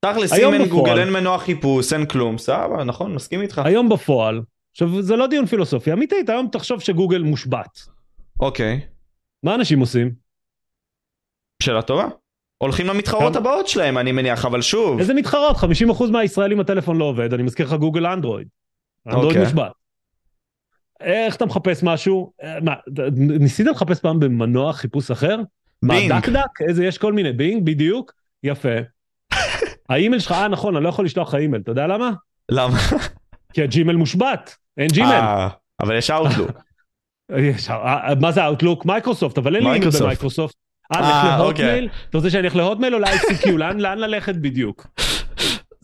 תכלס, אם אין בפועל- גוגל, אין מנוע חיפוש, אין כלום, סבבה, נכון, מסכים איתך. היום בפועל, עכשיו זה לא דיון פילוסופי, אמיתית, היום תחשוב שגוגל מושבת. אוקיי, מה אנשים עושים? שאלה טובה. הולכים למתחרות? הבאות שלהם, אני מניח, אבל שוב. איזה מתחרות? 50% מהישראלים הטלפון לא עובד, אני מזכיר לך גוגל אנדרואיד. אנדרואיד אוקיי. מושבת. איך אתה מחפש משהו? אה, מה, ניסית לחפש פעם במנוע חיפוש אחר? מה, בינג. DuckDuck? איזה, יש כל מיני, בינג, בדיוק, יפה. האימייל שלך, אה נכון, אני לא יכול לשלוח לך אימייל, אתה יודע למה? למה? כי הג'ימייל מושבת, אין ג'ימייל. אה, אבל יש אאוטלוק. אה, מה זה אאוטלוק? מייקרוסופט, אבל אין לי אימייל מייקרוסופט. במייקרוסופט. אה, אה, אוקיי. להוטמייל? אתה רוצה שאני אלך להוטמייל או ל-ICQ? לאן ללכת בדיוק?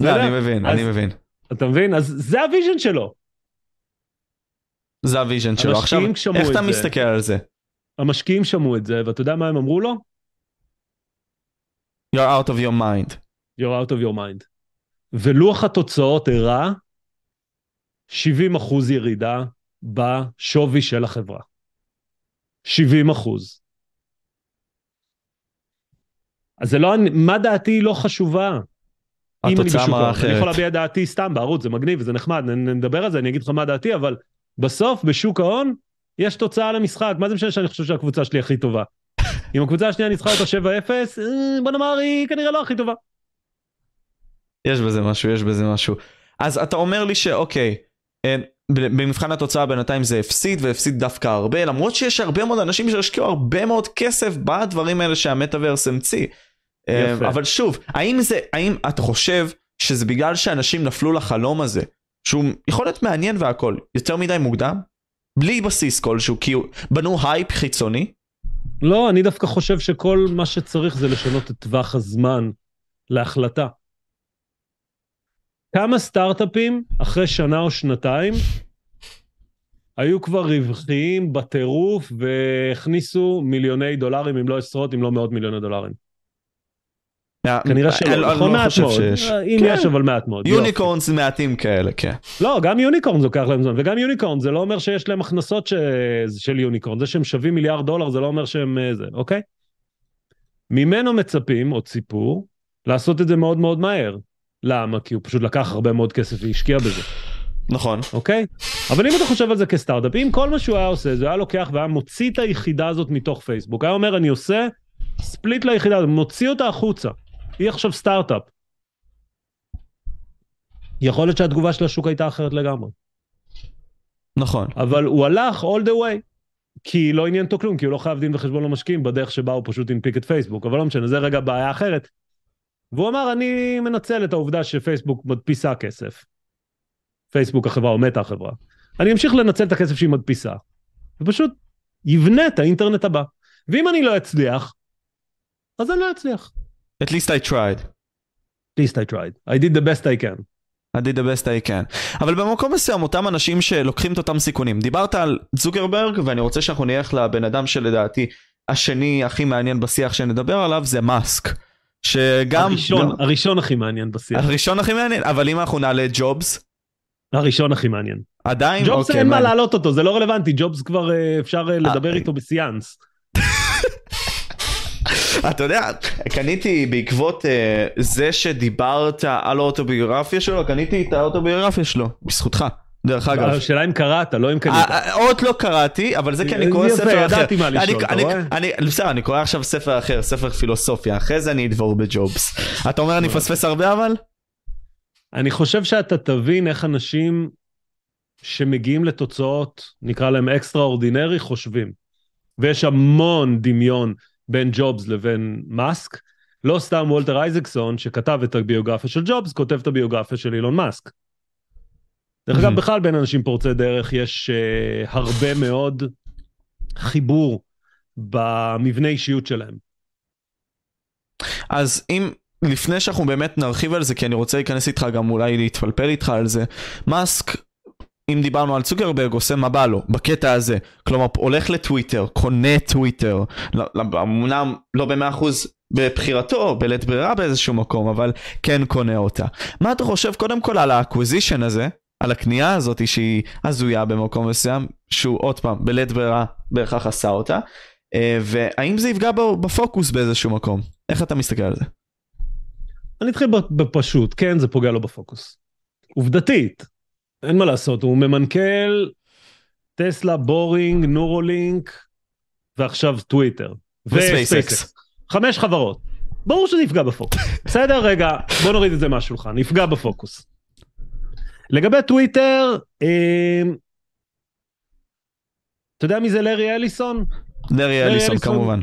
לא? אני מבין, אני מבין. אתה מבין? אז זה הוויז'ן שלו. זה הוויז'ן שלו. עכשיו, איך את אתה. מסתכל על זה? המשקיעים שמעו את זה, ואתה יודע מה הם אמרו לו? You're out of your mind. You're out of your mind. ולוח התוצאות הראה 70 אחוז ירידה בשווי של החברה. 70 אחוז. אז זה לא, מה דעתי לא חשובה. אם אני בשוק ההון. אני יכול. להביע דעתי סתם בערוץ, זה מגניב וזה נחמד, נדבר על זה, אני אגיד לך מה דעתי, אבל בסוף בשוק ההון יש תוצאה למשחק, מה זה משנה שאני חושב שהקבוצה שלי הכי טובה? אם הקבוצה השנייה ניצחה אותה 7-0, אה, בוא נאמר היא כנראה לא הכי טובה. יש בזה משהו, יש בזה משהו. אז אתה אומר לי שאוקיי, אה, במבחן התוצאה בינתיים זה הפסיד והפסיד דווקא הרבה, למרות שיש הרבה מאוד אנשים שהשקיעו הרבה מאוד כסף בדברים האלה שהמטאוורס המציא. יפה. אבל שוב, האם זה, האם אתה חושב שזה בגלל שאנשים נפלו לחלום הזה, שהוא יכול להיות מעניין והכל, יותר מדי מוקדם? בלי בסיס כלשהו, כי בנו הייפ חיצוני? לא, אני דווקא חושב שכל מה שצריך זה לשנות את טווח הזמן להחלטה. כמה סטארט-אפים אחרי שנה או שנתיים היו כבר רווחיים בטירוף והכניסו מיליוני דולרים, אם לא עשרות, אם לא מאות מיליוני דולרים. כנראה אני שלא, לא- נכון לא מעט מאוד. שיש. אה, אם כן. יש, אבל מעט מאוד. יופי. יוניקורנס מעטים כאלה, כן. לא, גם יוניקורן זה לוקח להם זמן, וגם יוניקורן זה לא אומר שיש להם הכנסות ש... של יוניקורן, זה שהם שווים מיליארד דולר זה לא אומר שהם אה, זה, אוקיי? ממנו מצפים, עוד סיפור, לעשות את זה מאוד מאוד מהר. למה? כי הוא פשוט לקח הרבה מאוד כסף והשקיע בזה, נכון. אוקיי? אבל אם אתה חושב על זה כסטארט-אפ, אם כל מה שהוא היה עושה זה היה לוקח והיה מוציא את היחידה הזאת מתוך פייסבוק, היה אומר אני עושה ספליט ליחידה מוציא אותה החוצה, היא עכשיו סטארט-אפ. יכול להיות שהתגובה של השוק הייתה אחרת לגמרי. נכון. אבל הוא הלך all the way. כי לא עניין אותו כלום, כי הוא לא חייב דין וחשבון למשקיעים בדרך שבה הוא פשוט הנפיק את פייסבוק, אבל לא משנה, זה רגע בעיה אחרת. והוא אמר, אני מנצל את העובדה שפייסבוק מדפיסה כסף. פייסבוק החברה או מטה החברה. אני אמשיך לנצל את הכסף שהיא מדפיסה, ופשוט יבנה את האינטרנט הבא. ואם אני לא אצליח, אז אני לא אצליח. At least I tried. At least I tried. I did the best I can. I did the best I can. אבל במקום מסוים אותם אנשים שלוקחים את אותם סיכונים. דיברת על צוקרברג ואני רוצה שאנחנו נלך לבן אדם שלדעתי השני הכי מעניין בשיח שנדבר עליו זה מאסק. שגם... הראשון, גם- הראשון הכי מעניין בשיח. הראשון הכי מעניין אבל אם אנחנו נעלה את ג'ובס הראשון הכי מעניין. עדיין? ג'ובס אוקיי, אין מה. להעלות אותו, זה לא רלוונטי, ג'ובס כבר אה, אפשר אה, לדבר אה, איתו בסיאנס. אתה יודע, קניתי בעקבות אה, זה שדיברת על האוטוביוגרפיה שלו, קניתי את האוטוביוגרפיה שלו, בזכותך, דרך אגב. השאלה אם קראת, לא אם קנית. אה, אה, עוד לא קראתי, אבל זה כי אני קורא ספר אחר. ידעתי מה לשאול, אתה רואה? בסדר, אני קורא עכשיו ספר אחר, ספר פילוסופיה, אחרי זה אני אדבור בג'ובס. אתה אומר אני מפספס הרבה אבל? אני חושב שאתה תבין איך אנשים שמגיעים לתוצאות, נקרא להם אקסטרה אורדינרי, חושבים. ויש המון דמיון בין ג'ובס לבין מאסק. לא סתם וולטר אייזקסון, שכתב את הביוגרפיה של ג'ובס, כותב את הביוגרפיה של אילון מאסק. דרך אגב, Mhm. בכלל בין אנשים פורצי דרך יש uh, הרבה מאוד חיבור במבנה אישיות שלהם. אז אם, לפני שאנחנו באמת נרחיב על זה, כי אני רוצה להיכנס איתך גם אולי להתפלפל איתך על זה, מאסק, אם דיברנו על צוקרברג, עושה מה בא לו, בקטע הזה. כלומר, הולך לטוויטר, קונה טוויטר, לא- לא- אמנם לא במאה אחוז בבחירתו, בלית ברירה באיזשהו מקום, אבל כן קונה אותה. מה אתה חושב קודם כל על ה acquisition הזה, על הקנייה הזאת שהיא הזויה במקום מסוים, שהוא עוד פעם, בלית ברירה בהכרח עשה אותה, אה, והאם זה יפגע בו בפוקוס באיזשהו מקום? איך אתה מסתכל על זה? אני אתחיל בפשוט, כן, זה פוגע לו בפוקוס. עובדתית, אין מה לעשות, הוא ממנכ"ל טסלה, בורינג, נורולינק, ועכשיו טוויטר. וספייסקס. חמש חברות. ברור שזה יפגע בפוקוס. בסדר? רגע, בוא נוריד את זה מהשולחן, יפגע בפוקוס. לגבי טוויטר, אה, אתה יודע מי זה לארי אליסון? לארי אליסון. כמובן.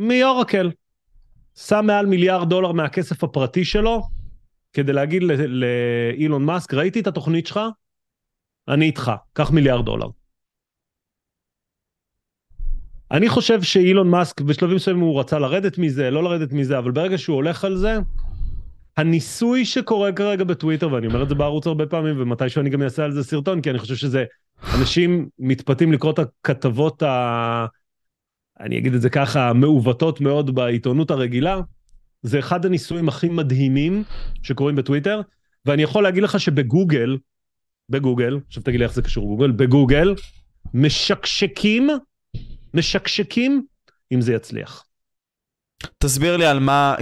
מאורקל. שם מעל מיליארד דולר מהכסף הפרטי שלו, כדי להגיד לאילון מאסק, ראיתי את התוכנית שלך, אני איתך, קח מיליארד דולר. אני חושב שאילון מאסק, בשלבים מסוימים הוא רצה לרדת מזה, לא לרדת מזה, אבל ברגע שהוא הולך על זה, הניסוי שקורה כרגע בטוויטר, ואני אומר את זה בערוץ הרבה פעמים, ומתישהו אני גם אעשה על זה סרטון, כי אני חושב שזה, אנשים מתפתים לקרוא את הכתבות ה... אני אגיד את זה ככה, מעוותות מאוד בעיתונות הרגילה, זה אחד הניסויים הכי מדהימים שקורים בטוויטר, ואני יכול להגיד לך שבגוגל, בגוגל, עכשיו תגיד לי איך זה קשור לגוגל, בגוגל, משקשקים, משקשקים אם זה יצליח. תסביר לי על מה,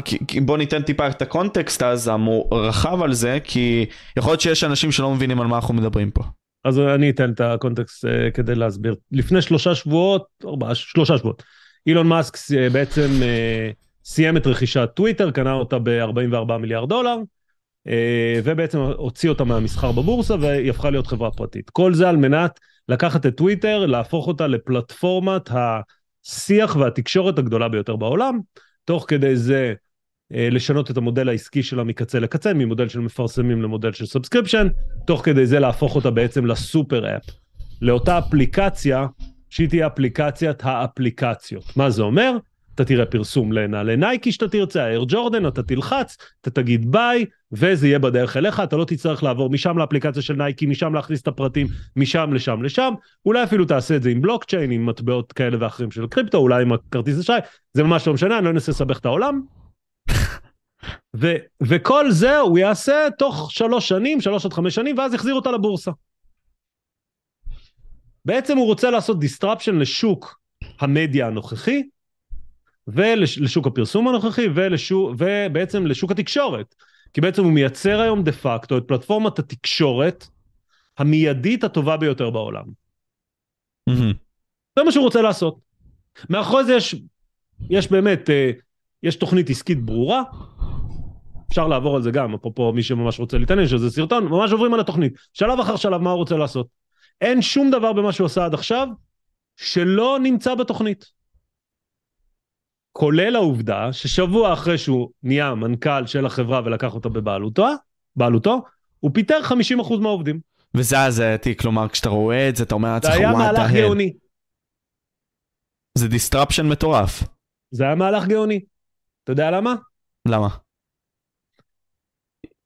בוא ניתן טיפה את הקונטקסט אז הרחב על זה, כי יכול להיות שיש אנשים שלא מבינים על מה אנחנו מדברים פה. אז אני אתן את הקונטקסט uh, כדי להסביר. לפני שלושה שבועות, ארבעה, שלושה שבועות, אילון מאסק uh, בעצם uh, סיים את רכישת טוויטר, קנה אותה ב-44 מיליארד דולר, ובעצם הוציא אותה מהמסחר בבורסה והיא הפכה להיות חברה פרטית. כל זה על מנת לקחת את טוויטר, להפוך אותה לפלטפורמת השיח והתקשורת הגדולה ביותר בעולם, תוך כדי זה אה, לשנות את המודל העסקי שלה מקצה לקצה, ממודל של מפרסמים למודל של subscription, תוך כדי זה להפוך אותה בעצם ל super app, לאותה אפליקציה שהיא תהיה אפליקציית האפליקציות. מה זה אומר? אתה תראה פרסום לנעלי נייקי שאתה תרצה, אייר ג'ורדן, אתה תלחץ, אתה תגיד buy, וזה יהיה בדרך אליך, אתה לא תצטרך לעבור משם לאפליקציה של נייקי, משם להכניס את הפרטים, משם לשם לשם, אולי אפילו תעשה את זה עם בלוקצ'יין, עם מטבעות כאלה ואחרים של קריפטו, אולי עם הכרטיס אשראי, זה ממש לא משנה, אני לא אנסה לסבך את העולם. ו- וכל זה הוא יעשה תוך שלוש שנים, שלוש עד חמש שנים, ואז יחזיר אותה לבורסה. בעצם הוא רוצה לעשות disruption לשוק המדיה הנוכחי, ולשוק הפרסום הנוכחי, ולשוק, ובעצם לשוק התקשורת. כי בעצם הוא מייצר היום דה פקטו את פלטפורמת התקשורת המיידית הטובה ביותר בעולם. זה מה שהוא רוצה לעשות. מאחורי זה יש, יש באמת, אה, יש תוכנית עסקית ברורה, אפשר לעבור על זה גם, אפרופו מי שממש רוצה להתעניין, שזה סרטון, ממש עוברים על התוכנית. שלב אחר שלב מה הוא רוצה לעשות. אין שום דבר במה שהוא עשה עד עכשיו שלא נמצא בתוכנית. כולל העובדה ששבוע אחרי שהוא נהיה מנכ"ל של החברה ולקח אותה בבעלותו, בעלותו, הוא פיטר 50% מהעובדים. וזה הזייתי, כלומר כשאתה רואה את זה אתה אומר זה לעצמך היה וואט מהלך ההל. גאוני. זה disruption מטורף. זה היה מהלך גאוני. אתה יודע למה? למה?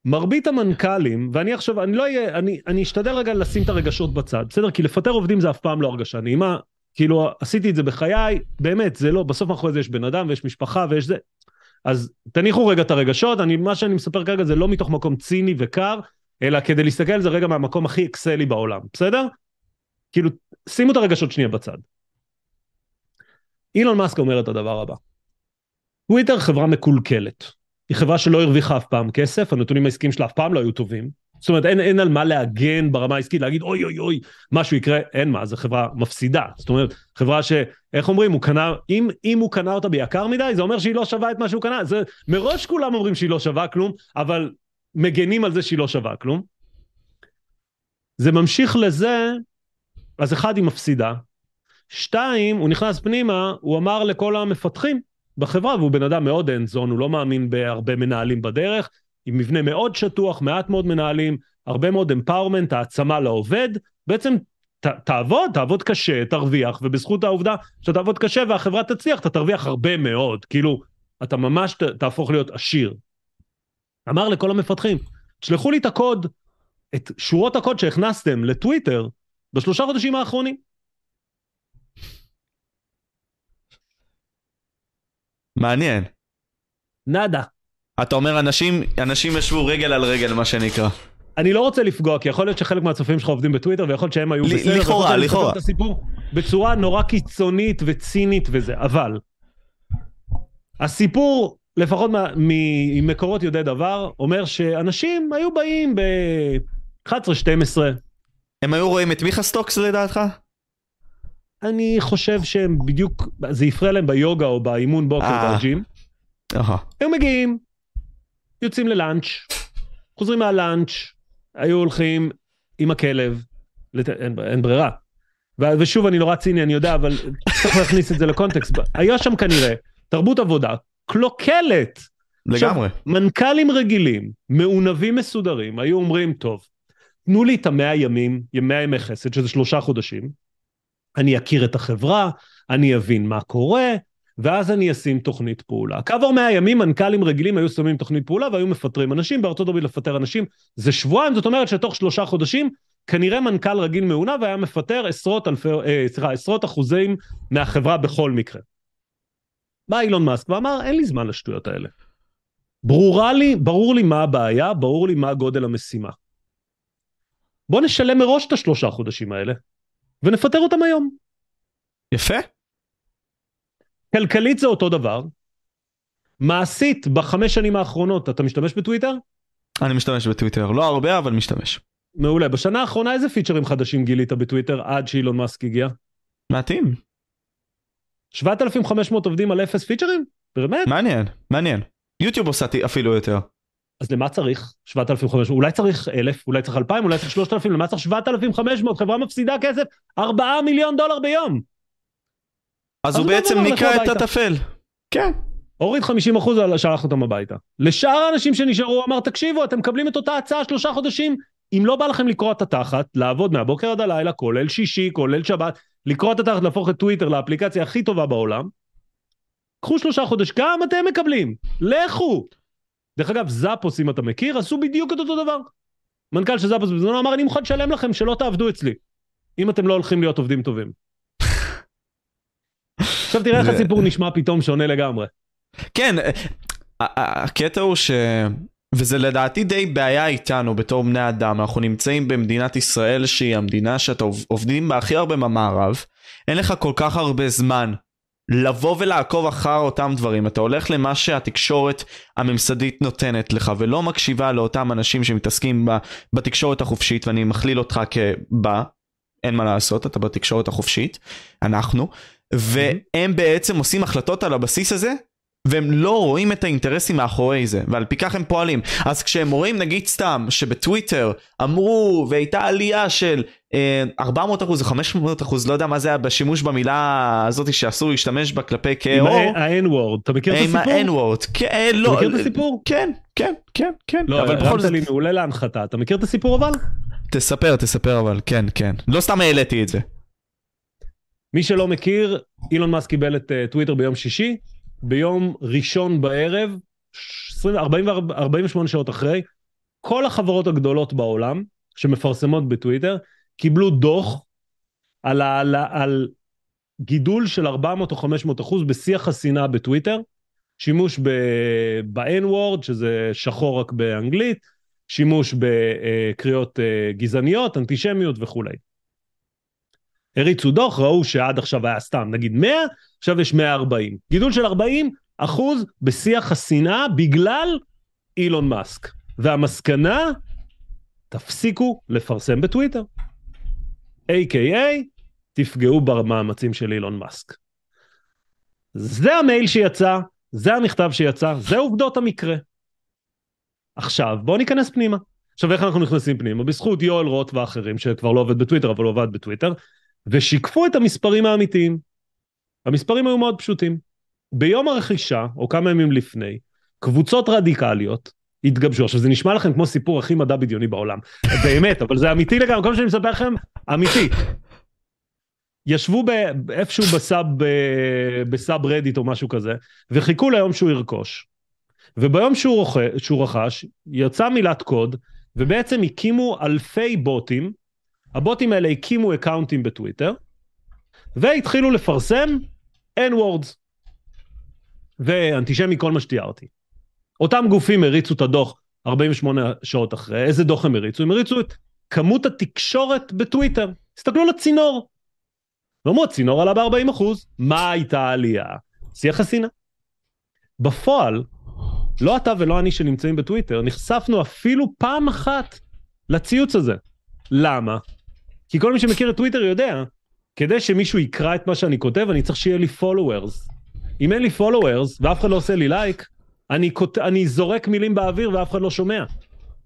מרבית המנכ"לים, ואני עכשיו, אני לא אהיה, אני, אני אשתדל רגע לשים את הרגשות בצד, בסדר? כי לפטר עובדים זה אף פעם לא הרגשה נעימה, כאילו עשיתי את זה בחיי, באמת, זה לא, בסוף מאחורי זה יש בן אדם ויש משפחה ויש זה. אז תניחו רגע את הרגשות, אני, מה שאני מספר כרגע זה לא מתוך מקום ציני וקר, אלא כדי להסתכל על זה רגע מהמקום הכי אקסלי בעולם, בסדר? כאילו, שימו את הרגשות שנייה בצד. אילון מאסק אומר את הדבר הבא. טוויטר חברה מקולקלת. היא חברה שלא הרוויחה אף פעם כסף, הנתונים העסקיים שלה אף פעם לא היו טובים. זאת אומרת, אין, אין על מה להגן ברמה העסקית, להגיד אוי אוי אוי, משהו יקרה, אין מה, זו חברה מפסידה. זאת אומרת, חברה ש... איך אומרים, הוא קנה, אם, אם הוא קנה אותה ביקר מדי, זה אומר שהיא לא שווה את מה שהוא קנה. זה, מראש כולם אומרים שהיא לא שווה כלום, אבל מגנים על זה שהיא לא שווה כלום. זה ממשיך לזה, אז אחד, היא מפסידה. שתיים, הוא נכנס פנימה, הוא אמר לכל המפתחים בחברה, והוא בן אדם מאוד אין זון, הוא לא מאמין בהרבה מנהלים בדרך, עם מבנה מאוד שטוח, מעט מאוד מנהלים, הרבה מאוד אמפאורמנט, העצמה לעובד, בעצם ת, תעבוד, תעבוד קשה, תרוויח, ובזכות העובדה שאתה תעבוד קשה והחברה תצליח, אתה תרוויח הרבה מאוד, כאילו, אתה ממש ת, תהפוך להיות עשיר. אמר לכל המפתחים, תשלחו לי את הקוד, את שורות הקוד שהכנסתם לטוויטר בשלושה חודשים האחרונים. מעניין. נאדה. אתה אומר אנשים, אנשים ישבו רגל על רגל מה שנקרא. אני לא רוצה לפגוע, כי יכול להיות שחלק מהצופים שלך עובדים בטוויטר, ויכול להיות שהם היו בסדר. לכאורה, לכאורה. את הסיפור בצורה נורא קיצונית וצינית וזה, אבל הסיפור, לפחות ממקורות יודעי דבר, אומר שאנשים היו באים ב-11-12. הם היו רואים את מיכה סטוקס לדעתך? אני חושב שהם בדיוק, זה הפריע להם ביוגה או באימון בוקר אה. בג'ים. היו מגיעים, יוצאים ללאנץ', חוזרים מהלאנץ', היו הולכים עם הכלב, לת... אין, אין ברירה. ו- ושוב, אני נורא ציני, אני יודע, אבל צריך להכניס את זה לקונטקסט. היה שם כנראה תרבות עבודה קלוקלת. לגמרי. עכשיו, מנכ"לים רגילים, מעונבים מסודרים, היו אומרים, טוב, תנו לי את המאה ימים, מאה ימי חסד, שזה שלושה חודשים, אני אכיר את החברה, אני אבין מה קורה, ואז אני אשים תוכנית פעולה. כעבור 100 ימים מנכ"לים רגילים היו שמים תוכנית פעולה והיו מפטרים אנשים, בארצות הברית לפטר אנשים זה שבועיים, זאת אומרת שתוך שלושה חודשים כנראה מנכ"ל רגיל מעונב היה מפטר עשרות אלפי, אה, סליחה, עשרות אחוזים מהחברה בכל מקרה. בא אילון מאסק ואמר, אין לי זמן לשטויות האלה. ברורה לי, ברור לי מה הבעיה, ברור לי מה גודל המשימה. בוא נשלם מראש את השלושה חודשים האלה, ונפטר אותם היום. יפה. כלכלית זה אותו דבר. מעשית, בחמש שנים האחרונות, אתה משתמש בטוויטר? אני משתמש בטוויטר. לא הרבה, אבל משתמש. מעולה. בשנה האחרונה איזה פיצ'רים חדשים גילית בטוויטר עד שאילון מאסק הגיע? מעטים. 7,500 עובדים על אפס פיצ'רים? באמת? מעניין, מעניין. יוטיוב עושה אפילו יותר. אז למה צריך 7,500? אולי צריך 1,000, אולי צריך 2,000, אולי צריך 3,000, למה צריך 7,500? חברה מפסידה כסף 4 מיליון דולר ביום. אז הוא בעצם ניקה. את הטפל. כן. הוריד 50 אחוז, שלח אותם הביתה. לשאר האנשים שנשארו, הוא אמר, תקשיבו, אתם מקבלים את אותה הצעה שלושה חודשים, אם לא בא לכם לקרוע את התחת, לעבוד מהבוקר עד הלילה, כולל שישי, כולל שבת, לקרוע את התחת, להפוך את טוויטר לאפליקציה הכי טובה בעולם, קחו שלושה חודש, גם אתם מקבלים, לכו. דרך אגב, זאפוס, אם אתה מכיר, עשו בדיוק את אותו דבר. מנכ"ל של זאפוס בזמנו אמר, אני מוכן לשלם לכם שלא תעבדו אצלי, אם אתם לא הולכים להיות עובדים טובים. עכשיו תראה איך הסיפור נשמע פתאום שונה לגמרי. כן, אה, ה- ה- הקטע הוא ש... וזה לדעתי די בעיה איתנו בתור בני אדם, אנחנו נמצאים במדינת ישראל שהיא המדינה שאתה עוב- עובדים בה הכי הרבה במערב, אין לך כל כך הרבה זמן לבוא ולעקוב אחר אותם דברים, אתה הולך למה שהתקשורת הממסדית נותנת לך ולא מקשיבה לאותם אנשים שמתעסקים ב- בתקשורת החופשית ואני מכליל אותך כבה, אין מה לעשות, אתה בתקשורת החופשית, אנחנו, והם בעצם עושים החלטות על הבסיס הזה והם לא רואים את האינטרסים מאחורי זה, ועל פי כך הם פועלים. אז כשהם רואים נגיד סתם שבטוויטר אמרו והייתה עלייה של אה, 400 אחוז או 500 אחוז, לא יודע מה זה היה בשימוש במילה הזאת שאסור להשתמש בה כלפי עם כאו. ה-N-word, אתה מכיר את עם הסיפור? ה-N-word, כן, אתה לא, מכיר את הסיפור? כן, כן, כן, כן, לא, אבל בכל זאת, לי מעולה להנחתה, אתה מכיר את הסיפור אבל? תספר, תספר אבל, כן, כן, לא סתם העליתי את זה. מי שלא מכיר, אילון מאסק קיבל את אה, טוויטר ביום שישי, ביום ראשון בערב, 20, 44, 48 שעות אחרי, כל החברות הגדולות בעולם שמפרסמות בטוויטר קיבלו דוח על, על, על גידול של 400 או 500 אחוז בשיח השנאה בטוויטר, שימוש ב-N-word, שזה שחור רק באנגלית, שימוש בקריאות אה, גזעניות, אנטישמיות וכולי. הריצו דוח, ראו שעד עכשיו היה סתם נגיד 100, עכשיו יש 140. גידול של 40 אחוז בשיח השנאה בגלל אילון מאסק. והמסקנה, תפסיקו לפרסם בטוויטר. A.K.A. תפגעו במאמצים של אילון מאסק. זה המייל שיצא, זה המכתב שיצא, זה עובדות המקרה. עכשיו בואו ניכנס פנימה. עכשיו איך אנחנו נכנסים פנימה? בזכות יואל רוט ואחרים שכבר לא עובד בטוויטר אבל עובד בטוויטר ושיקפו את המספרים האמיתיים. המספרים היו מאוד פשוטים. ביום הרכישה או כמה ימים לפני קבוצות רדיקליות התגבשו. עכשיו זה נשמע לכם כמו סיפור הכי מדע בדיוני בעולם. באמת אבל זה אמיתי לגמרי כל מה שאני מספר לכם אמיתי. ישבו איפשהו בסאב, בסאב רדיט או משהו כזה, וחיכו ליום שהוא ירכוש. וביום שהוא, רוכ... שהוא רכש, יצאה מילת קוד, ובעצם הקימו אלפי בוטים, הבוטים האלה הקימו אקאונטים בטוויטר, והתחילו לפרסם N-words. ואנטישמי כל מה שתיארתי. אותם גופים הריצו את הדוח 48 שעות אחרי, איזה דוח הם הריצו? הם הריצו את כמות התקשורת בטוויטר. הסתכלו על הצינור. ואמרו, הצינור עלה ב-40 אחוז, מה הייתה העלייה? שיח השנאה. בפועל, לא אתה ולא אני שנמצאים בטוויטר, נחשפנו אפילו פעם אחת לציוץ הזה. למה? כי כל מי שמכיר את טוויטר יודע, כדי שמישהו יקרא את מה שאני כותב, אני צריך שיהיה לי followers. אם אין לי followers ואף אחד לא עושה לי לייק, אני, כות... אני זורק מילים באוויר ואף אחד לא שומע.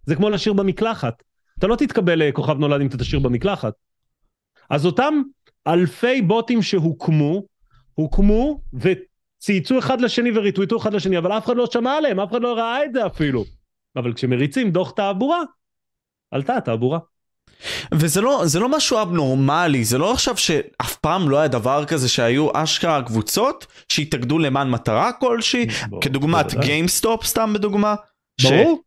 זה כמו לשיר במקלחת. אתה לא תתקבל לכוכב נולד אם אתה תשאיר במקלחת. אז אותם אלפי בוטים שהוקמו, הוקמו וצייצו אחד לשני וריטוויטו אחד לשני, אבל אף אחד לא שמע עליהם, אף אחד לא ראה את זה אפילו. אבל כשמריצים דוח תעבורה, עלתה התעבורה. וזה לא, זה לא משהו abnormal י, זה לא עכשיו שאף פעם לא היה דבר כזה שהיו אשכרה קבוצות שהתאגדו למען מטרה כלשהי, כדוגמת גיימסטופ סתם בדוגמה. ברור.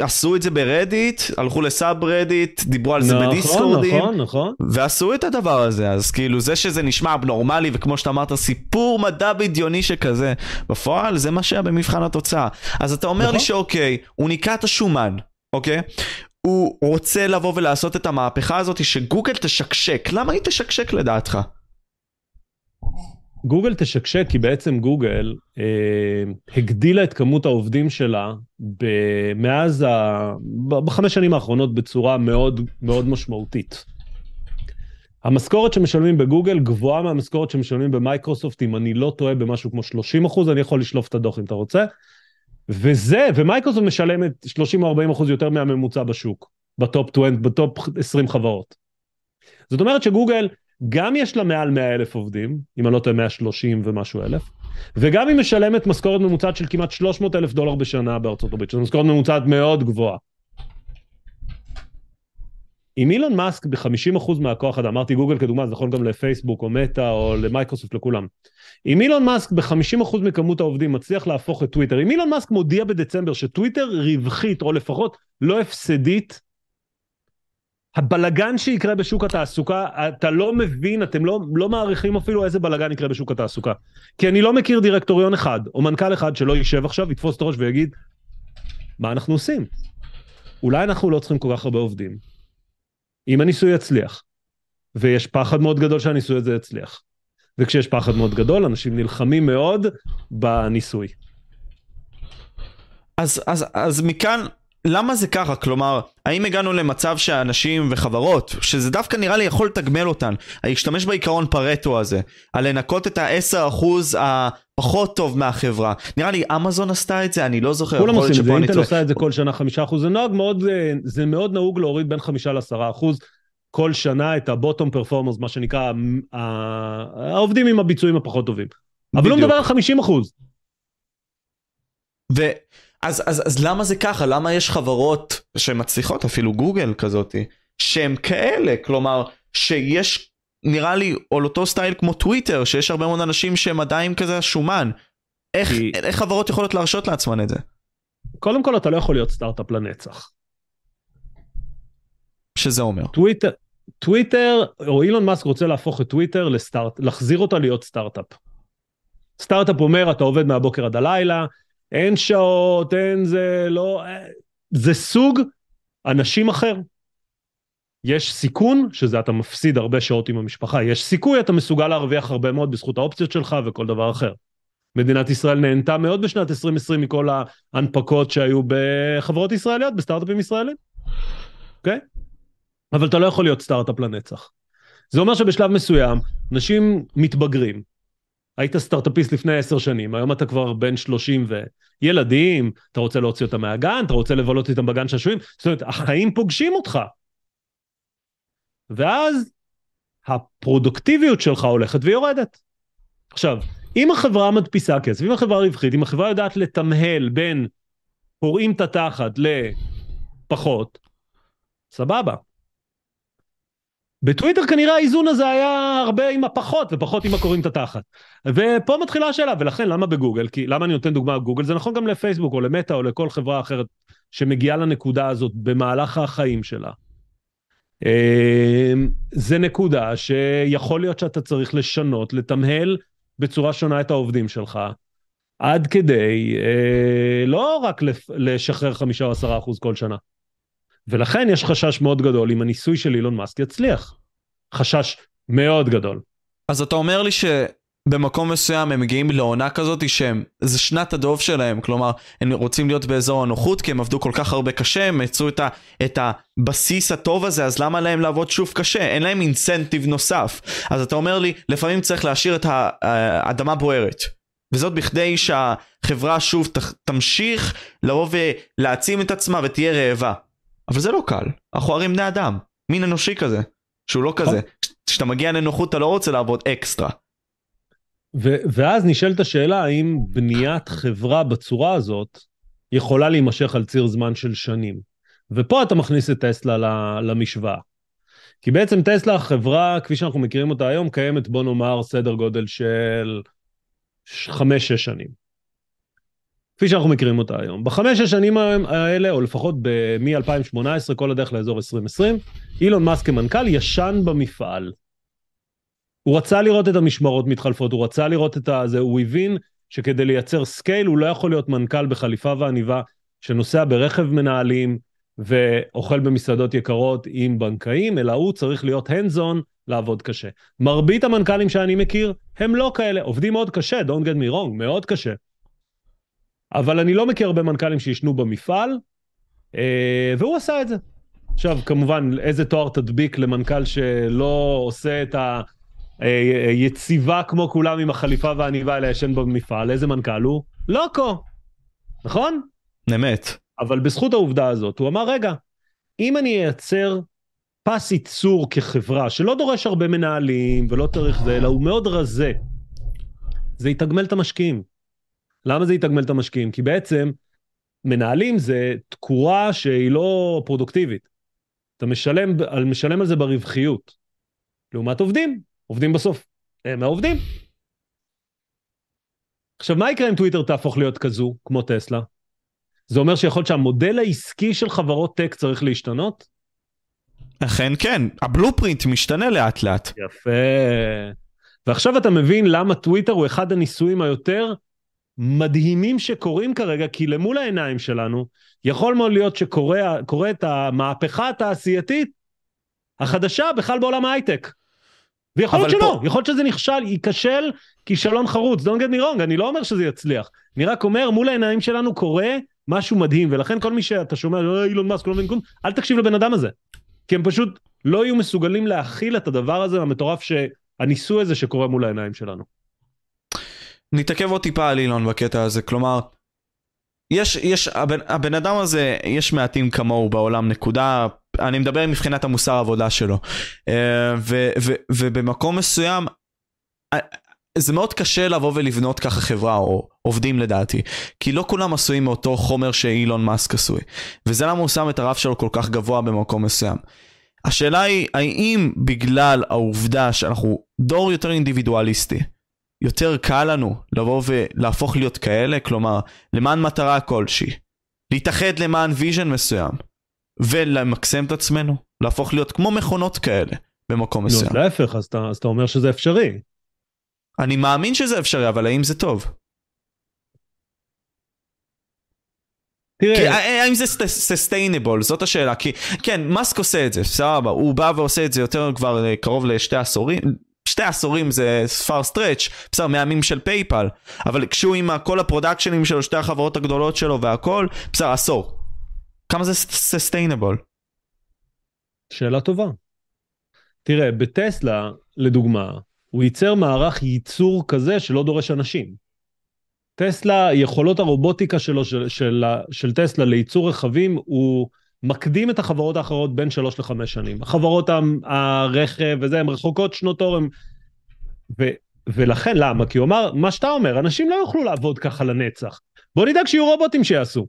עשו את זה ברדיט, הלכו ל subreddit, דיברו על זה נכון, בדיסקורדים, נכון, נכון. ועשו את הדבר הזה, אז כאילו זה שזה נשמע אבנורמלי, וכמו שאתה אמרת, סיפור מדע בדיוני שכזה, בפועל זה מה שהיה במבחן התוצאה. אז אתה אומר נכון. לי שאוקיי, הוא ניקה את השומן, אוקיי? הוא רוצה לבוא ולעשות את המהפכה הזאת שגוגל תשקשק, למה היא תשקשק לדעתך? גוגל תשקשק כי בעצם גוגל אה, הגדילה את כמות העובדים שלה מאז, ה... בחמש שנים האחרונות בצורה מאוד מאוד משמעותית. המשכורת שמשלמים בגוגל גבוהה מהמשכורת שמשלמים במייקרוסופט, אם אני לא טועה במשהו כמו 30 אחוז, אני יכול לשלוף את הדוח אם אתה רוצה. וזה, ומייקרוסופט משלמת 30 או 40 אחוז יותר מהממוצע בשוק, בטופ 20, בטופ 20 חברות. זאת אומרת שגוגל גם יש לה מעל 100 אלף עובדים, אם אני לא טועה 130 ומשהו אלף, וגם היא משלמת משכורת ממוצעת של כמעט 300 אלף דולר בשנה בארצות הברית, שזו משכורת ממוצעת מאוד גבוהה. אם אילון מאסק ב-50% מהכוח אדם, אמרתי גוגל כדוגמה, זה נכון גם לפייסבוק או מטא או למייקרוסופט לכולם. אם אילון מאסק ב-50% מכמות העובדים מצליח להפוך את טוויטר, אם אילון מאסק מודיע בדצמבר שטוויטר רווחית או לפחות לא הפסדית, הבלגן שיקרה בשוק התעסוקה, אתה לא מבין, אתם לא, לא מעריכים אפילו איזה בלגן יקרה בשוק התעסוקה. כי אני לא מכיר דירקטוריון אחד, או מנכ"ל אחד שלא יישב עכשיו, יתפוס את הראש ויגיד, מה אנחנו עושים? אולי אנחנו לא צריכים כל כך הרבה עובדים. אם הניסוי יצליח, ויש פחד מאוד גדול שהניסוי הזה יצליח, וכשיש פחד מאוד גדול, אנשים נלחמים מאוד בניסוי. אז, אז, אז מכאן למה זה ככה? כלומר, האם הגענו למצב שאנשים וחברות, שזה דווקא נראה לי יכול לתגמל אותן, להשתמש בעיקרון פרטו הזה, על לנקות את ה-10% הפחות טוב מהחברה. נראה לי אמזון עשתה את זה, אני לא זוכר. כולם עושים את זה, אינטל עושה את זה כל שנה 5%, זה נהוג מאוד, זה מאוד נהוג להוריד בין 5 ל-10% כל שנה את ה-bottom performance, מה שנקרא, העובדים עם הביצועים הפחות טובים. אבל הוא מדבר על 50%. ו... אז, אז, אז למה זה ככה? למה יש חברות שמצליחות, אפילו גוגל כזאתי, שהן כאלה? כלומר, שיש, נראה לי, על אותו סטייל כמו טוויטר, שיש הרבה מאוד אנשים שהם עדיין כזה שומן. איך, כי... איך חברות יכולות להרשות לעצמן את זה? קודם כל, אתה לא יכול להיות סטארט-אפ לנצח. שזה אומר? טוויטר, טוויטר, או אילון מאסק רוצה להפוך את טוויטר לסטארט, להחזיר אותה להיות סטארט-אפ. סטארט-אפ אומר, אתה עובד מהבוקר עד הלילה, אין שעות, אין זה, לא... זה סוג אנשים אחר. יש סיכון, שזה אתה מפסיד הרבה שעות עם המשפחה, יש סיכוי, אתה מסוגל להרוויח הרבה מאוד בזכות האופציות שלך וכל דבר אחר. מדינת ישראל נהנתה מאוד בשנת 2020 מכל ההנפקות שהיו בחברות ישראליות, בסטארט-אפים ישראלים, אוקיי? Okay? אבל אתה לא יכול להיות סטארט-אפ לנצח. זה אומר שבשלב מסוים, אנשים מתבגרים. היית סטארט-אפיסט לפני עשר שנים, היום אתה כבר בן 30 וילדים, אתה רוצה להוציא אותם מהגן, אתה רוצה לבלות איתם בגן שעשועים, זאת אומרת, החיים פוגשים אותך. ואז הפרודוקטיביות שלך הולכת ויורדת. עכשיו, אם החברה מדפיסה כסף, אם החברה רווחית, אם החברה יודעת לתמהל בין פורעים את התחת לפחות, סבבה. בטוויטר כנראה האיזון הזה היה הרבה עם הפחות ופחות עם הקוראים את התחת. ופה מתחילה השאלה, ולכן למה בגוגל? כי למה אני נותן דוגמה בגוגל? זה נכון גם לפייסבוק או למטא או לכל חברה אחרת שמגיעה לנקודה הזאת במהלך החיים שלה. אמ, זה נקודה שיכול להיות שאתה צריך לשנות, לתמהל בצורה שונה את העובדים שלך, עד כדי אה, לא רק לשחרר חמישה או עשרה אחוז כל שנה. ולכן יש חשש מאוד גדול אם הניסוי של אילון מאסק יצליח. חשש מאוד גדול. אז אתה אומר לי שבמקום מסוים הם מגיעים לעונה כזאת שהם, זה שנת הדוב שלהם, כלומר, הם רוצים להיות באזור הנוחות כי הם עבדו כל כך הרבה קשה, הם יצרו את, ה, את הבסיס הטוב הזה, אז למה להם לעבוד שוב קשה? אין להם אינסנטיב נוסף. אז אתה אומר לי, לפעמים צריך להשאיר את האדמה בוערת. וזאת בכדי שהחברה שוב תמשיך לבוא ולהעצים את עצמה ותהיה רעבה. אבל זה לא קל, אנחנו הרי בני אדם, מין אנושי כזה, שהוא לא כזה. כשאתה מגיע לנוחות אתה לא רוצה לעבוד אקסטרה. ו- ואז נשאלת השאלה האם בניית חברה בצורה הזאת יכולה להימשך על ציר זמן של שנים. ופה אתה מכניס את טסלה למשוואה. כי בעצם טסלה, חברה, כפי שאנחנו מכירים אותה היום, קיימת, בוא נאמר, סדר גודל של חמש-שש שנים. כפי שאנחנו מכירים אותה היום. בחמש השנים האלה, או לפחות מ-2018, כל הדרך לאזור 2020, אילון מאסק כמנכ"ל ישן במפעל. הוא רצה לראות את המשמרות מתחלפות, הוא רצה לראות את זה, הוא הבין שכדי לייצר scale הוא לא יכול להיות מנכ"ל בחליפה ועניבה שנוסע ברכב מנהלים ואוכל במסעדות יקרות עם בנקאים, אלא הוא צריך להיות hands on, לעבוד קשה. מרבית המנכ"לים שאני מכיר הם לא כאלה, עובדים מאוד קשה, don't get me wrong, מאוד קשה. אבל אני לא מכיר הרבה מנכ"לים שישנו במפעל, אה, והוא עשה את זה. עכשיו, כמובן, איזה תואר תדביק למנכ"ל שלא עושה את היציבה כמו כולם עם החליפה והעניבה אלא ישן במפעל, איזה מנכ"ל הוא? לוקו, נכון? אמת. אבל בזכות העובדה הזאת, הוא אמר, רגע, אם אני אייצר פס ייצור כחברה, שלא דורש הרבה מנהלים ולא צריך זה, אלא הוא מאוד רזה, זה יתגמל את המשקיעים. למה זה יתגמל את המשקיעים? כי בעצם מנהלים זה תקורה שהיא לא פרודוקטיבית. אתה משלם, משלם על זה ברווחיות. לעומת עובדים, עובדים בסוף. הם העובדים. עכשיו, מה יקרה אם טוויטר תהפוך להיות כזו, כמו טסלה? זה אומר שיכול להיות שהמודל העסקי של חברות טק צריך להשתנות? אכן כן, הבלופרינט משתנה לאט לאט. יפה. ועכשיו אתה מבין למה טוויטר הוא אחד הניסויים היותר מדהימים שקורים כרגע, כי למול העיניים שלנו, יכול מאוד להיות שקורית המהפכה התעשייתית החדשה בכלל בעולם ההייטק. ויכול להיות שלא, פה... יכול להיות שזה נכשל, ייכשל כישלון חרוץ, don't get me wrong, אני לא אומר שזה יצליח. אני רק אומר, מול העיניים שלנו קורה משהו מדהים, ולכן כל מי שאתה שומע, לא, אילון מאסק, לא מבין כלום, אל תקשיב לבן אדם הזה. כי הם פשוט לא יהיו מסוגלים להכיל את הדבר הזה המטורף, הניסוי הזה שקורה מול העיניים שלנו. נתעכב עוד טיפה על אילון בקטע הזה, כלומר, יש, יש, הבן, הבן אדם הזה, יש מעטים כמוהו בעולם, נקודה, אני מדבר מבחינת המוסר העבודה שלו. אה, ו, ו, ובמקום מסוים, אה, זה מאוד קשה לבוא ולבנות ככה חברה, או עובדים לדעתי, כי לא כולם עשויים מאותו חומר שאילון מאסק עשוי. וזה למה הוא שם את הרף שלו כל כך גבוה במקום מסוים. השאלה היא, האם בגלל העובדה שאנחנו דור יותר אינדיבידואליסטי, יותר קל לנו לבוא ולהפוך להיות כאלה, כלומר, למען מטרה כלשהי, להתאחד למען vision מסוים, ולמקסם את עצמנו, להפוך להיות כמו מכונות כאלה במקום מסוים. נו, להפך, אז אתה, אז אתה אומר שזה אפשרי. אני מאמין שזה אפשרי, אבל האם זה טוב? תראה, כי האם זה sustainable? זאת השאלה. כי כן, מאסק עושה את זה, סבבה, הוא בא ועושה את זה יותר כבר אה, קרוב לשתי עשורים. שתי עשורים זה far stretch, בסדר, מהימים של פייפל, אבל כשהוא עם כל הפרודקשנים שלו, שתי החברות הגדולות שלו והכל, בסדר, עשור. כמה זה סוסטיינבול? שאלה טובה. תראה, בטסלה, לדוגמה, הוא ייצר מערך ייצור כזה שלא דורש אנשים. טסלה, יכולות הרובוטיקה שלו, של, של, של טסלה לייצור רכבים, הוא מקדים את החברות האחרות בין שלוש לחמש שנים. החברות הרכב וזה, הן רחוקות שנות אור, הם... ו, ולכן, למה? כי הוא אמר, מה שאתה אומר, אנשים לא יוכלו לעבוד ככה לנצח. בוא נדאג שיהיו רובוטים שיעשו.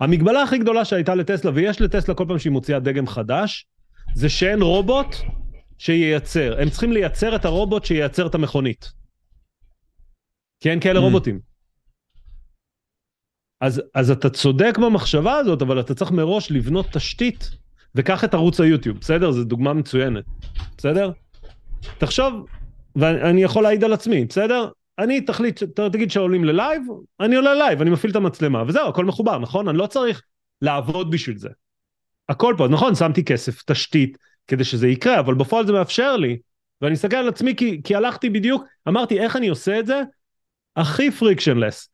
המגבלה הכי גדולה שהייתה לטסלה, ויש לטסלה כל פעם שהיא מוציאה דגם חדש, זה שאין רובוט שייצר. הם צריכים לייצר את הרובוט שייצר את המכונית. כי אין כאלה mm. רובוטים. אז, אז אתה צודק במחשבה הזאת, אבל אתה צריך מראש לבנות תשתית, וקח את ערוץ היוטיוב, בסדר? זו דוגמה מצוינת, בסדר? תחשוב, ואני יכול להעיד על עצמי, בסדר? אני תחליט, תגיד שעולים ל live, אני עולה ל live, אני מפעיל את המצלמה, וזהו, הכל מחובר, נכון? אני לא צריך לעבוד בשביל זה. הכל פה, נכון, שמתי כסף, תשתית, כדי שזה יקרה, אבל בפועל זה מאפשר לי, ואני מסתכל על עצמי כי, כי הלכתי בדיוק, אמרתי איך אני עושה את זה הכי frictionless.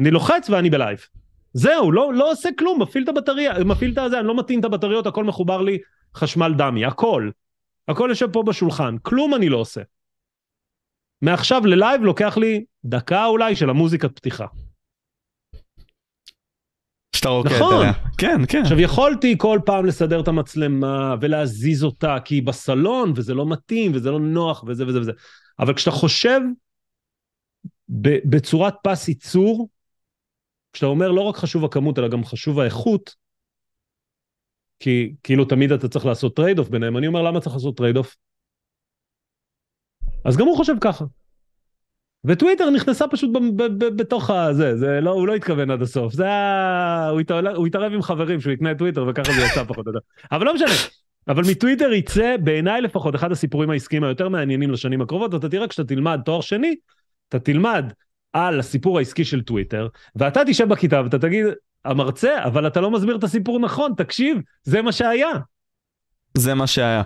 אני לוחץ ואני ב live. זהו, לא, לא עושה כלום, מפעיל את הבטריה, מפעיל את הזה, אני לא מטעין את הבטריות, הכל מחובר לי חשמל דמי, הכל. הכל יושב פה בשולחן, כלום אני לא עושה. מעכשיו ללייב לוקח לי דקה אולי של המוזיקת פתיחה. שאתה רוקד נכון. עליה. כן, כן. עכשיו יכולתי כל פעם לסדר את המצלמה ולהזיז אותה כי היא בסלון וזה לא מתאים וזה לא נוח וזה וזה וזה. אבל כשאתה חושב בצורת פס ייצור, כשאתה אומר לא רק חשוב הכמות אלא גם חשוב האיכות, כי כאילו תמיד אתה צריך לעשות trade off ביניהם, אני אומר למה צריך לעשות trade off? אז גם הוא חושב ככה. וטוויטר נכנסה פשוט ב- ב- ב- בתוך הזה, זה לא, הוא לא התכוון עד הסוף, זה היה, הוא, התערב, הוא התערב עם חברים שהוא יקנה טוויטר וככה זה יצא פחות או יותר. אבל לא משנה, אבל מטוויטר יצא בעיניי לפחות אחד הסיפורים העסקיים היותר מעניינים לשנים הקרובות, ואתה תראה כשאתה תלמד תואר שני, אתה תלמד על הסיפור העסקי של טוויטר, ואתה תשב בכיתה ואתה תגיד, המרצה, אבל אתה לא מסביר את הסיפור נכון, תקשיב, זה מה שהיה. זה מה שהיה.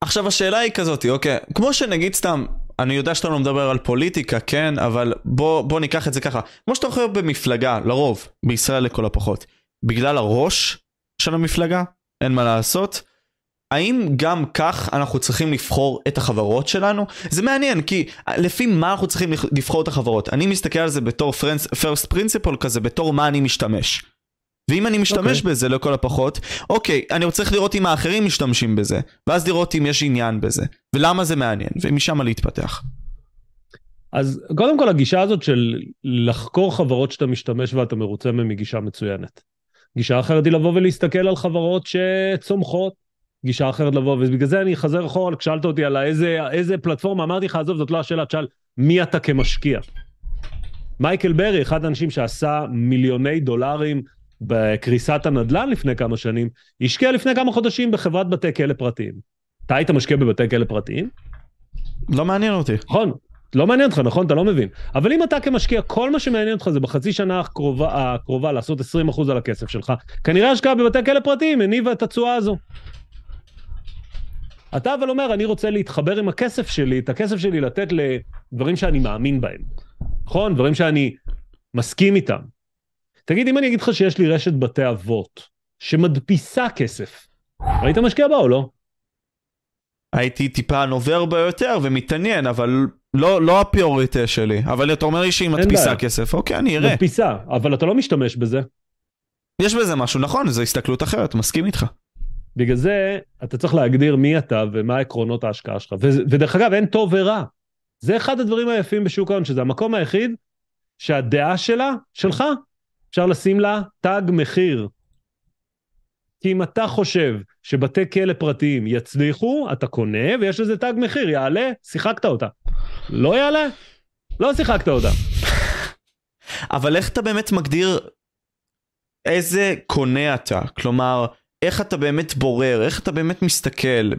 עכשיו השאלה היא כזאת, אוקיי, כמו שנגיד סתם, אני יודע שאתה לא מדבר על פוליטיקה, כן, אבל בוא, בוא ניקח את זה ככה. כמו שאתה יכול במפלגה, לרוב, בישראל לכל הפחות, בגלל הראש של המפלגה, אין מה לעשות. האם גם כך אנחנו צריכים לבחור את החברות שלנו? זה מעניין, כי לפי מה אנחנו צריכים לבחור את החברות? אני מסתכל על זה בתור first principle כזה, בתור מה אני משתמש. ואם אני משתמש okay. אוקיי. בזה לכל הפחות, אוקיי, אני צריך לראות אם האחרים משתמשים בזה, ואז לראות אם יש עניין בזה, ולמה זה מעניין, ומשם להתפתח. אז קודם כל הגישה הזאת של לחקור חברות שאתה משתמש ואתה מרוצה מהן היא גישה מצוינת. גישה אחרת היא לבוא ולהסתכל על חברות שצומחות, גישה אחרת לבוא, ובגלל זה אני חזר אחורה, כשאלת אותי על איזה, איזה פלטפורמה, אמרתי לך, עזוב, זאת לא השאלה, תשאל, מי אתה כמשקיע? מייקל ברי, אחד האנשים שעשה מיליוני דולרים בקריסת הנדל"ן לפני כמה שנים, השקיע לפני כמה חודשים בחברת בתי כלא פרטיים. אתה היית משקיע בבתי כלא פרטיים? לא מעניין אותי. נכון, לא מעניין אותך, נכון? אתה לא מבין. אבל אם אתה כמשקיע, כל מה שמעניין אותך זה בחצי שנה הקרובה, הקרובה לעשות 20% על הכסף שלך, כנראה השקעה בבתי כלא פרטיים הניבה את התשואה הזו. אתה אבל אומר, אני רוצה להתחבר עם הכסף שלי, את הכסף שלי לתת לדברים שאני מאמין בהם. נכון? דברים שאני מסכים איתם. תגיד, אם אני אגיד לך שיש לי רשת בתי אבות שמדפיסה כסף, היית משקיע בה או לא? הייתי טיפה נובר ביותר ומתעניין, אבל לא, לא הפיוריטה שלי. אבל אתה אומר לי שהיא מדפיסה כסף, אוקיי, אני אראה. מדפיסה, אבל אתה לא משתמש בזה. יש בזה משהו, נכון, זו הסתכלות אחרת, מסכים איתך. בגלל זה אתה צריך להגדיר מי אתה ומה עקרונות ההשקעה שלך. ודרך אגב, אין טוב ורע. זה אחד הדברים היפים בשוק ההון, שזה המקום היחיד שהדעה שלה, שלך, אפשר לשים לה תג מחיר. כי אם אתה חושב שבתי כלא פרטיים יצליחו, אתה קונה ויש לזה תג מחיר, יעלה, שיחקת אותה. לא יעלה, לא שיחקת אותה. אבל איך אתה באמת מגדיר איזה קונה אתה? כלומר, איך אתה באמת בורר, איך אתה באמת מסתכל,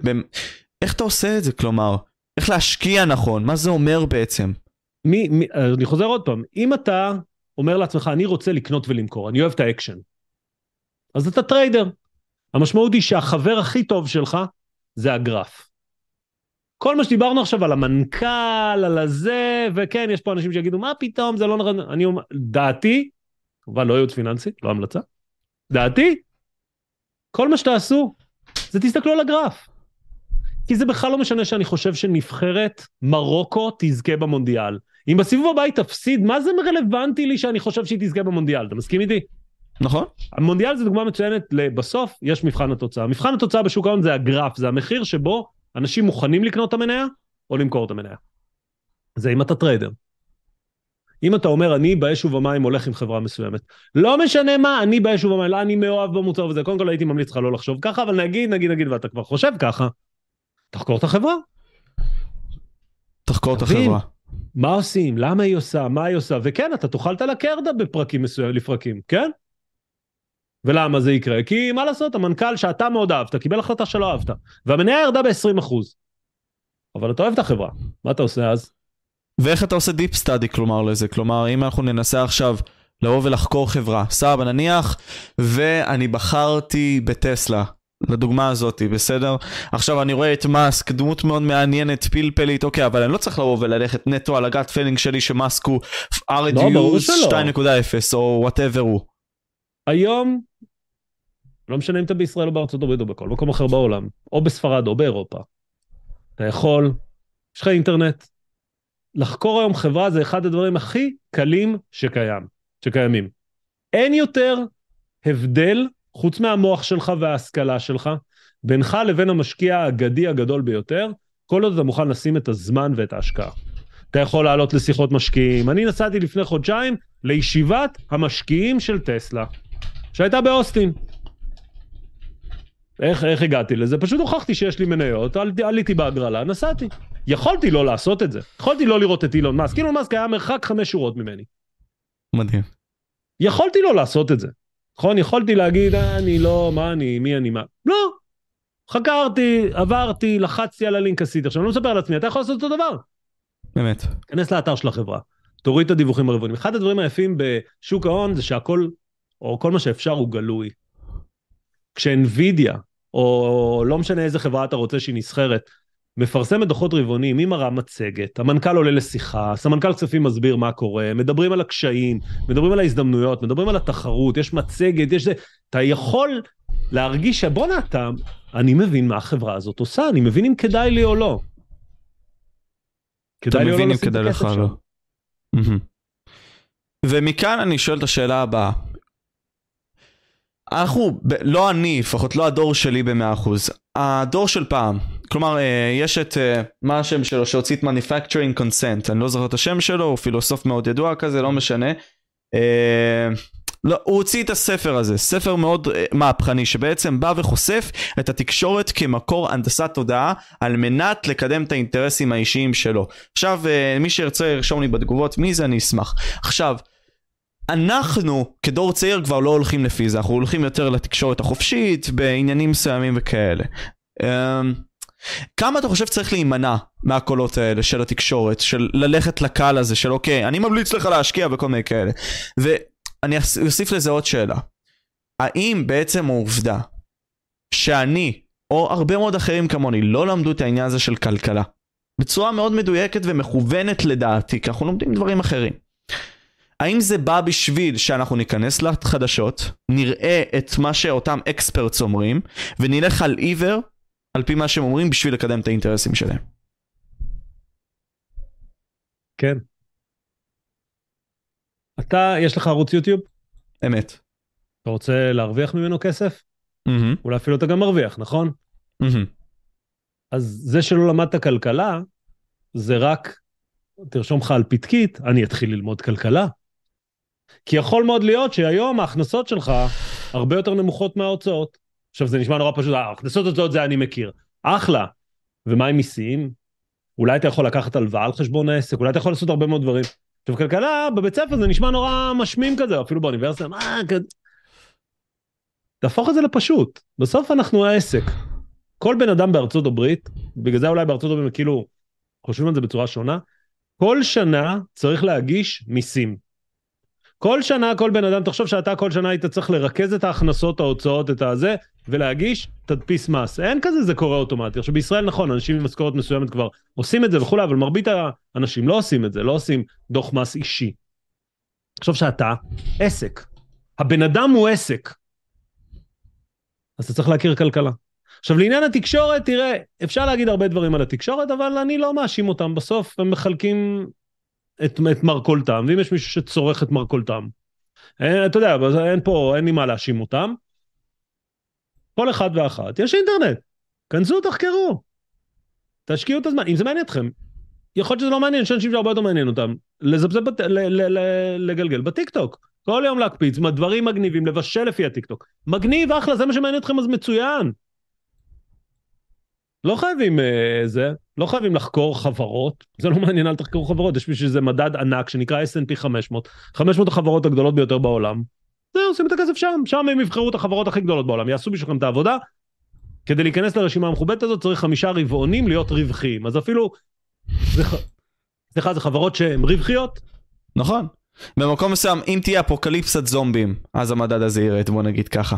איך אתה עושה את זה, כלומר, איך להשקיע נכון, מה זה אומר בעצם? מי, מי, אני חוזר עוד פעם, אם אתה אומר לעצמך, אני רוצה לקנות ולמכור, אני אוהב את האקשן, אז אתה trader. המשמעות היא שהחבר הכי טוב שלך זה הגרף. כל מה שדיברנו עכשיו על המנכ"ל, על הזה, וכן, יש פה אנשים שיגידו, מה פתאום, זה לא נכון. אני אומר, דעתי, כמובן לא ייעוץ פיננסי, לא המלצה, דעתי, כל מה שתעשו, זה תסתכלו על הגרף. כי זה בכלל לא משנה שאני חושב שנבחרת מרוקו תזכה במונדיאל. אם בסיבוב הבא היא תפסיד, מה זה רלוונטי לי שאני חושב שהיא תזכה במונדיאל? אתה מסכים איתי? נכון. המונדיאל זה דוגמה מצוינת לבסוף, יש מבחן התוצאה. מבחן התוצאה בשוק ההון זה הגרף, זה המחיר שבו אנשים מוכנים לקנות את המניה או למכור את המניה. זה אם אתה trader. אם אתה אומר, אני באש ובמים הולך עם חברה מסוימת, לא משנה מה, אני באש ובמים, לא, אני מאוהב במוצר וזה, קודם כל הייתי ממליץ לך לא לחשוב ככה, אבל נגיד, נגיד, נגיד, ואתה כבר חושב ככה, תחקור את החברה. תחקור את. החברה. מה עושים, למה היא עושה, מה היא עושה, וכן, אתה תאכל את הלקרדה בפרקים מסוימים, לפרקים, כן? ולמה זה יקרה? כי מה לעשות, המנכ"ל שאתה מאוד אהבת, קיבל החלטה שלא אהבת, והמניה ירדה ב-20%. אבל אתה אוהב את החברה, מה אתה עושה אז? ואיך אתה עושה deep study כלומר לזה? כלומר, אם אנחנו ננסה עכשיו לבוא ולחקור חברה, סבבה נניח, ואני בחרתי בטסלה. לדוגמה הזאת, בסדר? עכשיו אני רואה את מאסק, דמות מאוד מעניינת, פלפלית, אוקיי, אבל אני לא צריך לבוא וללכת נטו על ה gut feeling שלי שמאסק הוא לא, ברור RDUs שלא. 2.0 או whatever הוא. היום, לא משנה אם אתה בישראל או בארצות הברית או בכל מקום אחר בעולם, או בספרד או באירופה, אתה יכול, יש לך אינטרנט, לחקור היום חברה זה אחד הדברים הכי קלים שקיים, שקיימים. אין יותר הבדל, חוץ מהמוח שלך וההשכלה שלך, בינך לבין המשקיע האגדי הגדול ביותר, כל עוד אתה מוכן לשים את הזמן ואת ההשקעה. אתה יכול לעלות לשיחות משקיעים. אני נסעתי לפני חודשיים לישיבת המשקיעים של טסלה, שהייתה באוסטין. איך, איך הגעתי לזה? פשוט הוכחתי שיש לי מניות, על, עליתי בהגרלה, נסעתי. יכולתי לא לעשות את זה. יכולתי לא לראות את אילון מאסק. אילון מאסק היה מרחק חמש שורות ממני. מדהים. יכולתי לא לעשות את זה. נכון? יכולתי להגיד, "אה, אני לא, מה אני, מי אני, מה. לא. חקרתי, עברתי, לחצתי על הלינק, עשיתי. עכשיו, אני לא מספר על עצמי, אתה יכול לעשות אותו דבר. באמת. כנס לאתר של החברה, תוריד את הדיווחים הרבעוניים. אחד הדברים היפים בשוק ההון זה שהכל, או כל מה שאפשר הוא גלוי. כשאנווידיה, או לא משנה איזה חברה אתה רוצה שהיא נסחרת, מפרסמת דוחות רבעוניים, היא מראה מצגת, המנכ"ל עולה לשיחה, סמנכ"ל כספים מסביר מה קורה, מדברים על הקשיים, מדברים על ההזדמנויות, מדברים על התחרות, יש מצגת, יש זה, אתה יכול להרגיש שבואנה אתה, אני מבין מה החברה הזאת עושה, אני מבין אם כדאי לי או לא. כדאי לי או לא לשים את הכסף שם. לא. מהמם. ומכאן אני שואל את השאלה הבאה. אנחנו, לא אני, לפחות לא הדור שלי במאה אחוז, הדור של פעם, כלומר אה, יש את, אה, מה השם שלו שהוציא את Manufacturing Consent, אני לא זוכר את השם שלו, הוא פילוסוף מאוד ידוע כזה, לא משנה. אה, לא, הוא הוציא את הספר הזה, ספר מאוד מהפכני, שבעצם בא וחושף את התקשורת כמקור הנדסת תודעה, על מנת לקדם את האינטרסים האישיים שלו. עכשיו, מי שירצה ירשום לי בתגובות מי זה, אני אשמח. עכשיו, אנחנו כדור צעיר כבר לא הולכים לפי זה, אנחנו הולכים יותר לתקשורת החופשית, בעניינים מסוימים וכאלה. אמ, כמה אתה חושב צריך להימנע מהקולות האלה של התקשורת, של ללכת לקהל הזה, של אוקיי, אני ממליץ לך להשקיע וכל מיני כאלה. ואני אוס- אוסיף לזה עוד שאלה. האם בעצם העובדה שאני, או הרבה מאוד אחרים כמוני, לא למדו את העניין הזה של כלכלה, בצורה מאוד מדויקת ומכוונת לדעתי, כי אנחנו לומדים דברים אחרים. האם זה בא בשביל שאנחנו ניכנס לחדשות, נראה את מה שאותם אקספרטס אומרים, ונלך על עיוור, על פי מה שהם אומרים, בשביל לקדם את האינטרסים שלהם? כן. אתה, יש לך ערוץ יוטיוב? אמת. אתה רוצה להרוויח ממנו כסף? מהמם, אולי אפילו אתה גם מרוויח, נכון? מהמם. אז זה שלא למדת כלכלה, זה רק, תרשום לך על פתקית, אני אתחיל ללמוד כלכלה. כי יכול מאוד להיות שהיום ההכנסות שלך הרבה יותר נמוכות מההוצאות. עכשיו זה נשמע נורא פשוט, "אה, הכנסות הוצאות זה אני מכיר. אחלה. ומה עם מיסים? אולי אתה יכול לקחת הלוואה על חשבון העסק, אולי אתה יכול לעשות הרבה מאוד דברים. עכשיו כלכלה בבית ספר זה נשמע נורא משמים כזה, אפילו באוניברסיטה, מה, כ- תהפוך את זה לפשוט. בסוף אנחנו העסק. כל בן אדם בארצות הברית, בגלל זה אולי בארצות הברית כאילו חושבים על זה בצורה שונה, כל שנה צריך להגיש מיסים. כל שנה כל בן אדם, תחשוב שאתה כל שנה היית צריך לרכז את ההכנסות, ההוצאות, את הזה, ולהגיש תדפיס מס. אין כזה זה קורה אוטומטי. עכשיו בישראל נכון, אנשים עם משכורת מסוימת כבר עושים את זה וכולי, אבל מרבית האנשים לא עושים את זה, לא עושים דוח מס אישי. תחשוב שאתה עסק. הבן אדם הוא עסק. אז אתה צריך להכיר כלכלה. עכשיו לעניין התקשורת, תראה, אפשר להגיד הרבה דברים על התקשורת, אבל אני לא מאשים אותם. בסוף הם מחלקים את, את מרכולתם, ואם יש מישהו שצורך את מרכולתם, אין, אתה יודע, אין פה, אין לי מה להאשים אותם. כל אחד ואחת, יש אינטרנט, כנסו, תחקרו, תשקיעו את הזמן, אם זה מעניין אתכם. יכול להיות שזה לא מעניין, יש אנשים שהרבה יותר מעניין אותם. לזבזב, בת... לגלגל בטיקטוק. כל יום להקפיץ, דברים מגניבים, לבשל לפי הטיקטוק. מגניב, אחלה, זה מה שמעניין אתכם, אז מצוין. לא חייבים אה, זה, לא חייבים לחקור חברות, זה לא מעניין, אל תחקרו חברות, יש בשביל זה מדד ענק שנקרא S&P 500, 500 החברות הגדולות ביותר בעולם. זהו, עושים את הכסף שם, שם הם יבחרו את החברות הכי גדולות בעולם, יעשו בשבילכם את העבודה. כדי להיכנס לרשימה המכובדת הזאת צריך חמישה רבעונים להיות רווחיים, אז אפילו, סליחה, זה חברות שהן רווחיות. נכון. במקום מסוים, אם תהיה אפוקליפסת זומבים, אז המדד הזה ירד, בוא נגיד ככה.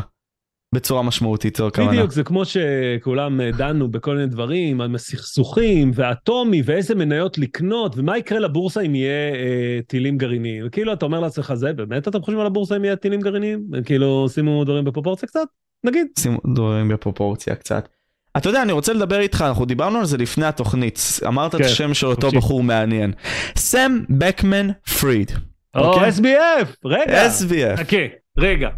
בצורה משמעותית, זו הכוונה. בדיוק, זה כמו שכולם אה, דנו בכל מיני דברים, על סכסוכים ואטומי ואיזה מניות לקנות, ומה יקרה לבורסה אם יהיה אה, טילים גרעיניים. וכאילו אתה אומר לעצמך, זה באמת אתם חושבים על הבורסה אם יהיה טילים גרעיניים? כאילו שימו דברים בפרופורציה קצת? נגיד. שימו דברים בפרופורציה קצת. אתה יודע, אני רוצה לדבר איתך, אנחנו דיברנו על זה לפני התוכנית, אמרת כן, את השם של אותו בחור מעניין. סם בקמן פריד. או, אוקיי? SBF, רגע. SBF. חכה, רגע.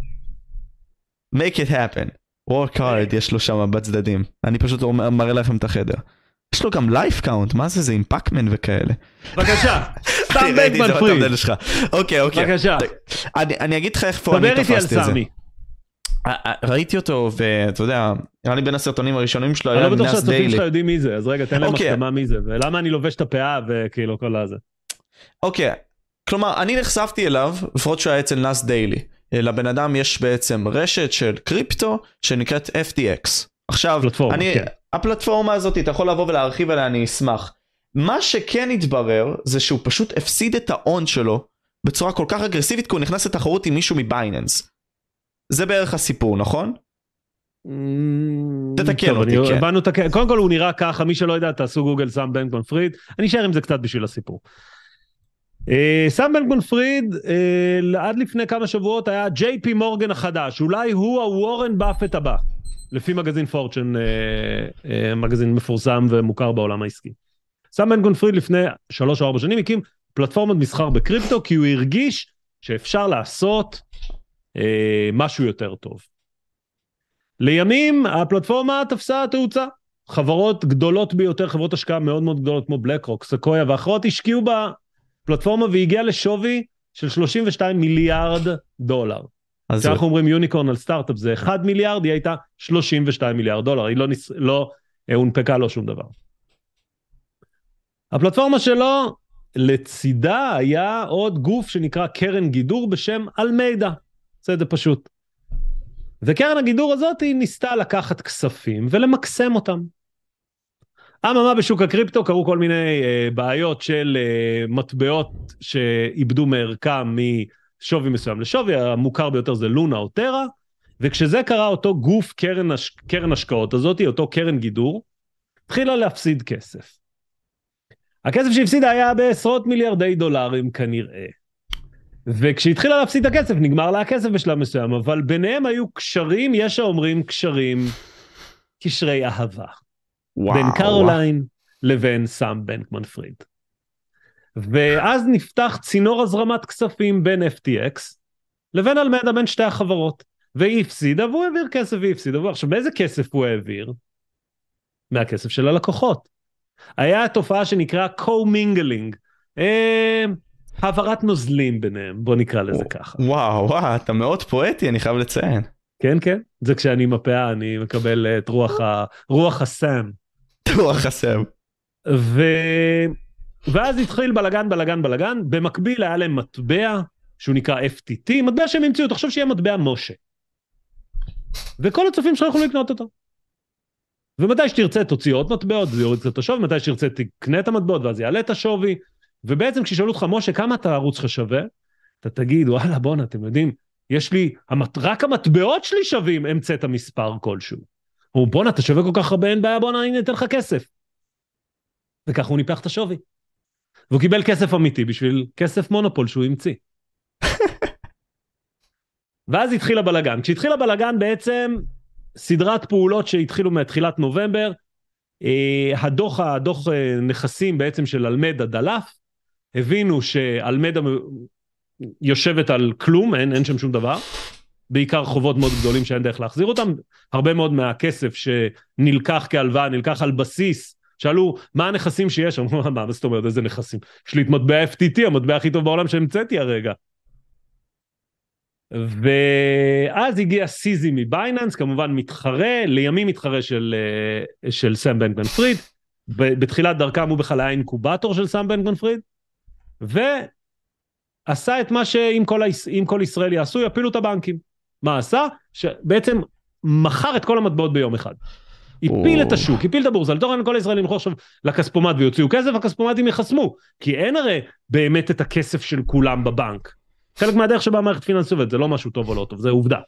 Make it happen. work hard יש לו שם בצדדים. אני פשוט מראה לכם את החדר. יש לו גם לייף קאונט, מה זה זה עם פאקמן וכאלה. בבקשה, סתם בקמן פריד. אוקיי אוקיי. בבקשה. אני אגיד לך איפה אני תפסתי את זה. דבר איתי על סמי. ראיתי אותו ואתה יודע, נראה לי בין הסרטונים הראשונים שלו היה נאס דיילי. אני לא בטוח שהצופים שלך יודעים מי זה, אז רגע תן להם אוקיי. החתמה מי זה, ולמה אני לובש את הפאה וכאילו כל הזה. אוקיי, כלומר אני נחשפתי אליו, לפחות שהוא היה אצל נאס דיילי. לבן אדם יש בעצם רשת של קריפטו שנקראת FTX. עכשיו, פלטפורמה, אני, כן. הפלטפורמה הזאת, אתה יכול לבוא ולהרחיב עליה, אני אשמח. מה שכן התברר זה שהוא פשוט הפסיד את ההון שלו בצורה כל כך אגרסיבית כי הוא נכנס לתחרות עם מישהו מבייננס. זה בערך הסיפור, נכון? Mm, תתקן אותי, כן. קודם כל הוא נראה ככה, מי שלא יודע, תעשו גוגל סאם בנקמן פריד, אני אשאר עם זה קצת בשביל הסיפור. אה, סאם בנקמן פריד אה, עד לפני כמה שבועות היה ג'יי פי מורגן החדש, אולי הוא הוורן באפט הבא, לפי מגזין פורצ'ן, אה, מגזין מפורסם ומוכר בעולם העסקי. סאם בנקמן פריד לפני שלוש או ארבע שנים הקים פלטפורמת מסחר בקריפטו כי הוא הרגיש שאפשר לעשות משהו יותר טוב. לימים הפלטפורמה תפסה תאוצה. חברות גדולות ביותר, חברות השקעה מאוד מאוד גדולות כמו בלק רוק, סקויה ואחרות השקיעו בפלטפורמה והגיעה לשווי של 32 מיליארד דולר. כשאנחנו אומרים unicorn על סטארט-אפ זה 1 מיליארד, היא הייתה 32 מיליארד דולר, היא לא, נס... לא אה, הונפקה לו שום דבר. הפלטפורמה שלו, לצידה היה עוד גוף שנקרא קרן גידור בשם אלמידע. זה פשוט. וקרן הגידור הזאת היא ניסתה לקחת כספים ולמקסם אותם. אממה בשוק הקריפטו קרו כל מיני uh, בעיות של uh, מטבעות שאיבדו מערכם משווי מסוים לשווי, המוכר ביותר זה לונה או טרה, וכשזה קרה אותו גוף קרן, הש... קרן השקעות הזאת, אותו קרן גידור, התחילה להפסיד כסף. הכסף שהפסידה היה בעשרות מיליארדי דולרים כנראה. וכשהתחילה להפסיד את הכסף, נגמר לה הכסף בשלב מסוים, אבל ביניהם היו קשרים, יש האומרים קשרים, קשרי אהבה. וואו. בין קרוליין לבין סאם בנקמן פריד. ואז נפתח צינור הזרמת כספים בין FTX לבין אלמדה בין שתי החברות. והיא הפסידה והוא העביר כסף והיא הפסידה. עכשיו באיזה כסף הוא העביר? מהכסף של הלקוחות. היה תופעה שנקרא co-mingling. אה, העברת נוזלים ביניהם, בוא נקרא לזה ככה. וואו, וואו, אתה מאוד פואטי, אני חייב לציין. כן, כן, זה כשאני עם הפאה, אני מקבל את רוח, ה... רוח הסאם. רוח הסאם. ו... ואז התחיל בלאגן, בלאגן, בלאגן, במקביל היה להם מטבע שהוא נקרא FTT, מטבע שהם המציאו, תחשוב שיהיה מטבע משה. וכל הצופים שלך יכולים לקנות אותו. ומתי שתרצה תוציא עוד מטבעות, זה יוריד קצת את השווי, מתי שתרצה תקנה את המטבעות ואז יעלה את השווי. ובעצם כששאלו אותך, משה, כמה אתה הערוץ שלך שווה? אתה תגיד, וואלה, בואנה, אתם יודעים, יש לי. רק המטבעות שלי שווים המצאת מספר כלשהו. הוא, בואנה, אתה שווה כל כך הרבה, אין בעיה, בואנה, אני אתן לך כסף. וככה הוא ניפח את השווי. והוא קיבל כסף אמיתי בשביל כסף מונופול שהוא המציא. ואז התחיל הבלגן. כשהתחיל הבלגן בעצם, סדרת פעולות שהתחילו מתחילת נובמבר, אה, הדוח, הדוח אה, נכסים בעצם של אלמדה דלף, הבינו שאלמדה יושבת על כלום, אין, אין שם שום דבר, בעיקר חובות מאוד גדולים שאין דרך להחזיר אותם, הרבה מאוד מהכסף שנלקח כהלוואה, נלקח על בסיס, שאלו מה הנכסים שיש, אמרו מה, מה זאת אומרת, איזה נכסים? יש לי את מטבע FTT, המטבע הכי טוב בעולם שהמצאתי הרגע. ואז הגיע סיזי מבייננס, כמובן מתחרה, לימים מתחרה של, אה, של סם בנקמן פריד. בתחילת דרכם הוא בכלל היה אינקובטור של סם בנקמן פריד, ועשה את מה שאם כל, כל ישראל יעשו, יפילו את הבנקים. מה עשה? שבעצם מכר את כל המטבעות ביום אחד. הפיל את השוק, הפיל את הבורסה, לתוך כל הישראלים ילכו עכשיו לכספומט ויוציאו כסף, הכספומטים יחסמו. כי אין הרי באמת את הכסף של כולם בבנק. חלק מהדרך שבה המערכת פיננסית עובדת, זה לא משהו טוב או לא טוב, זה עובדה.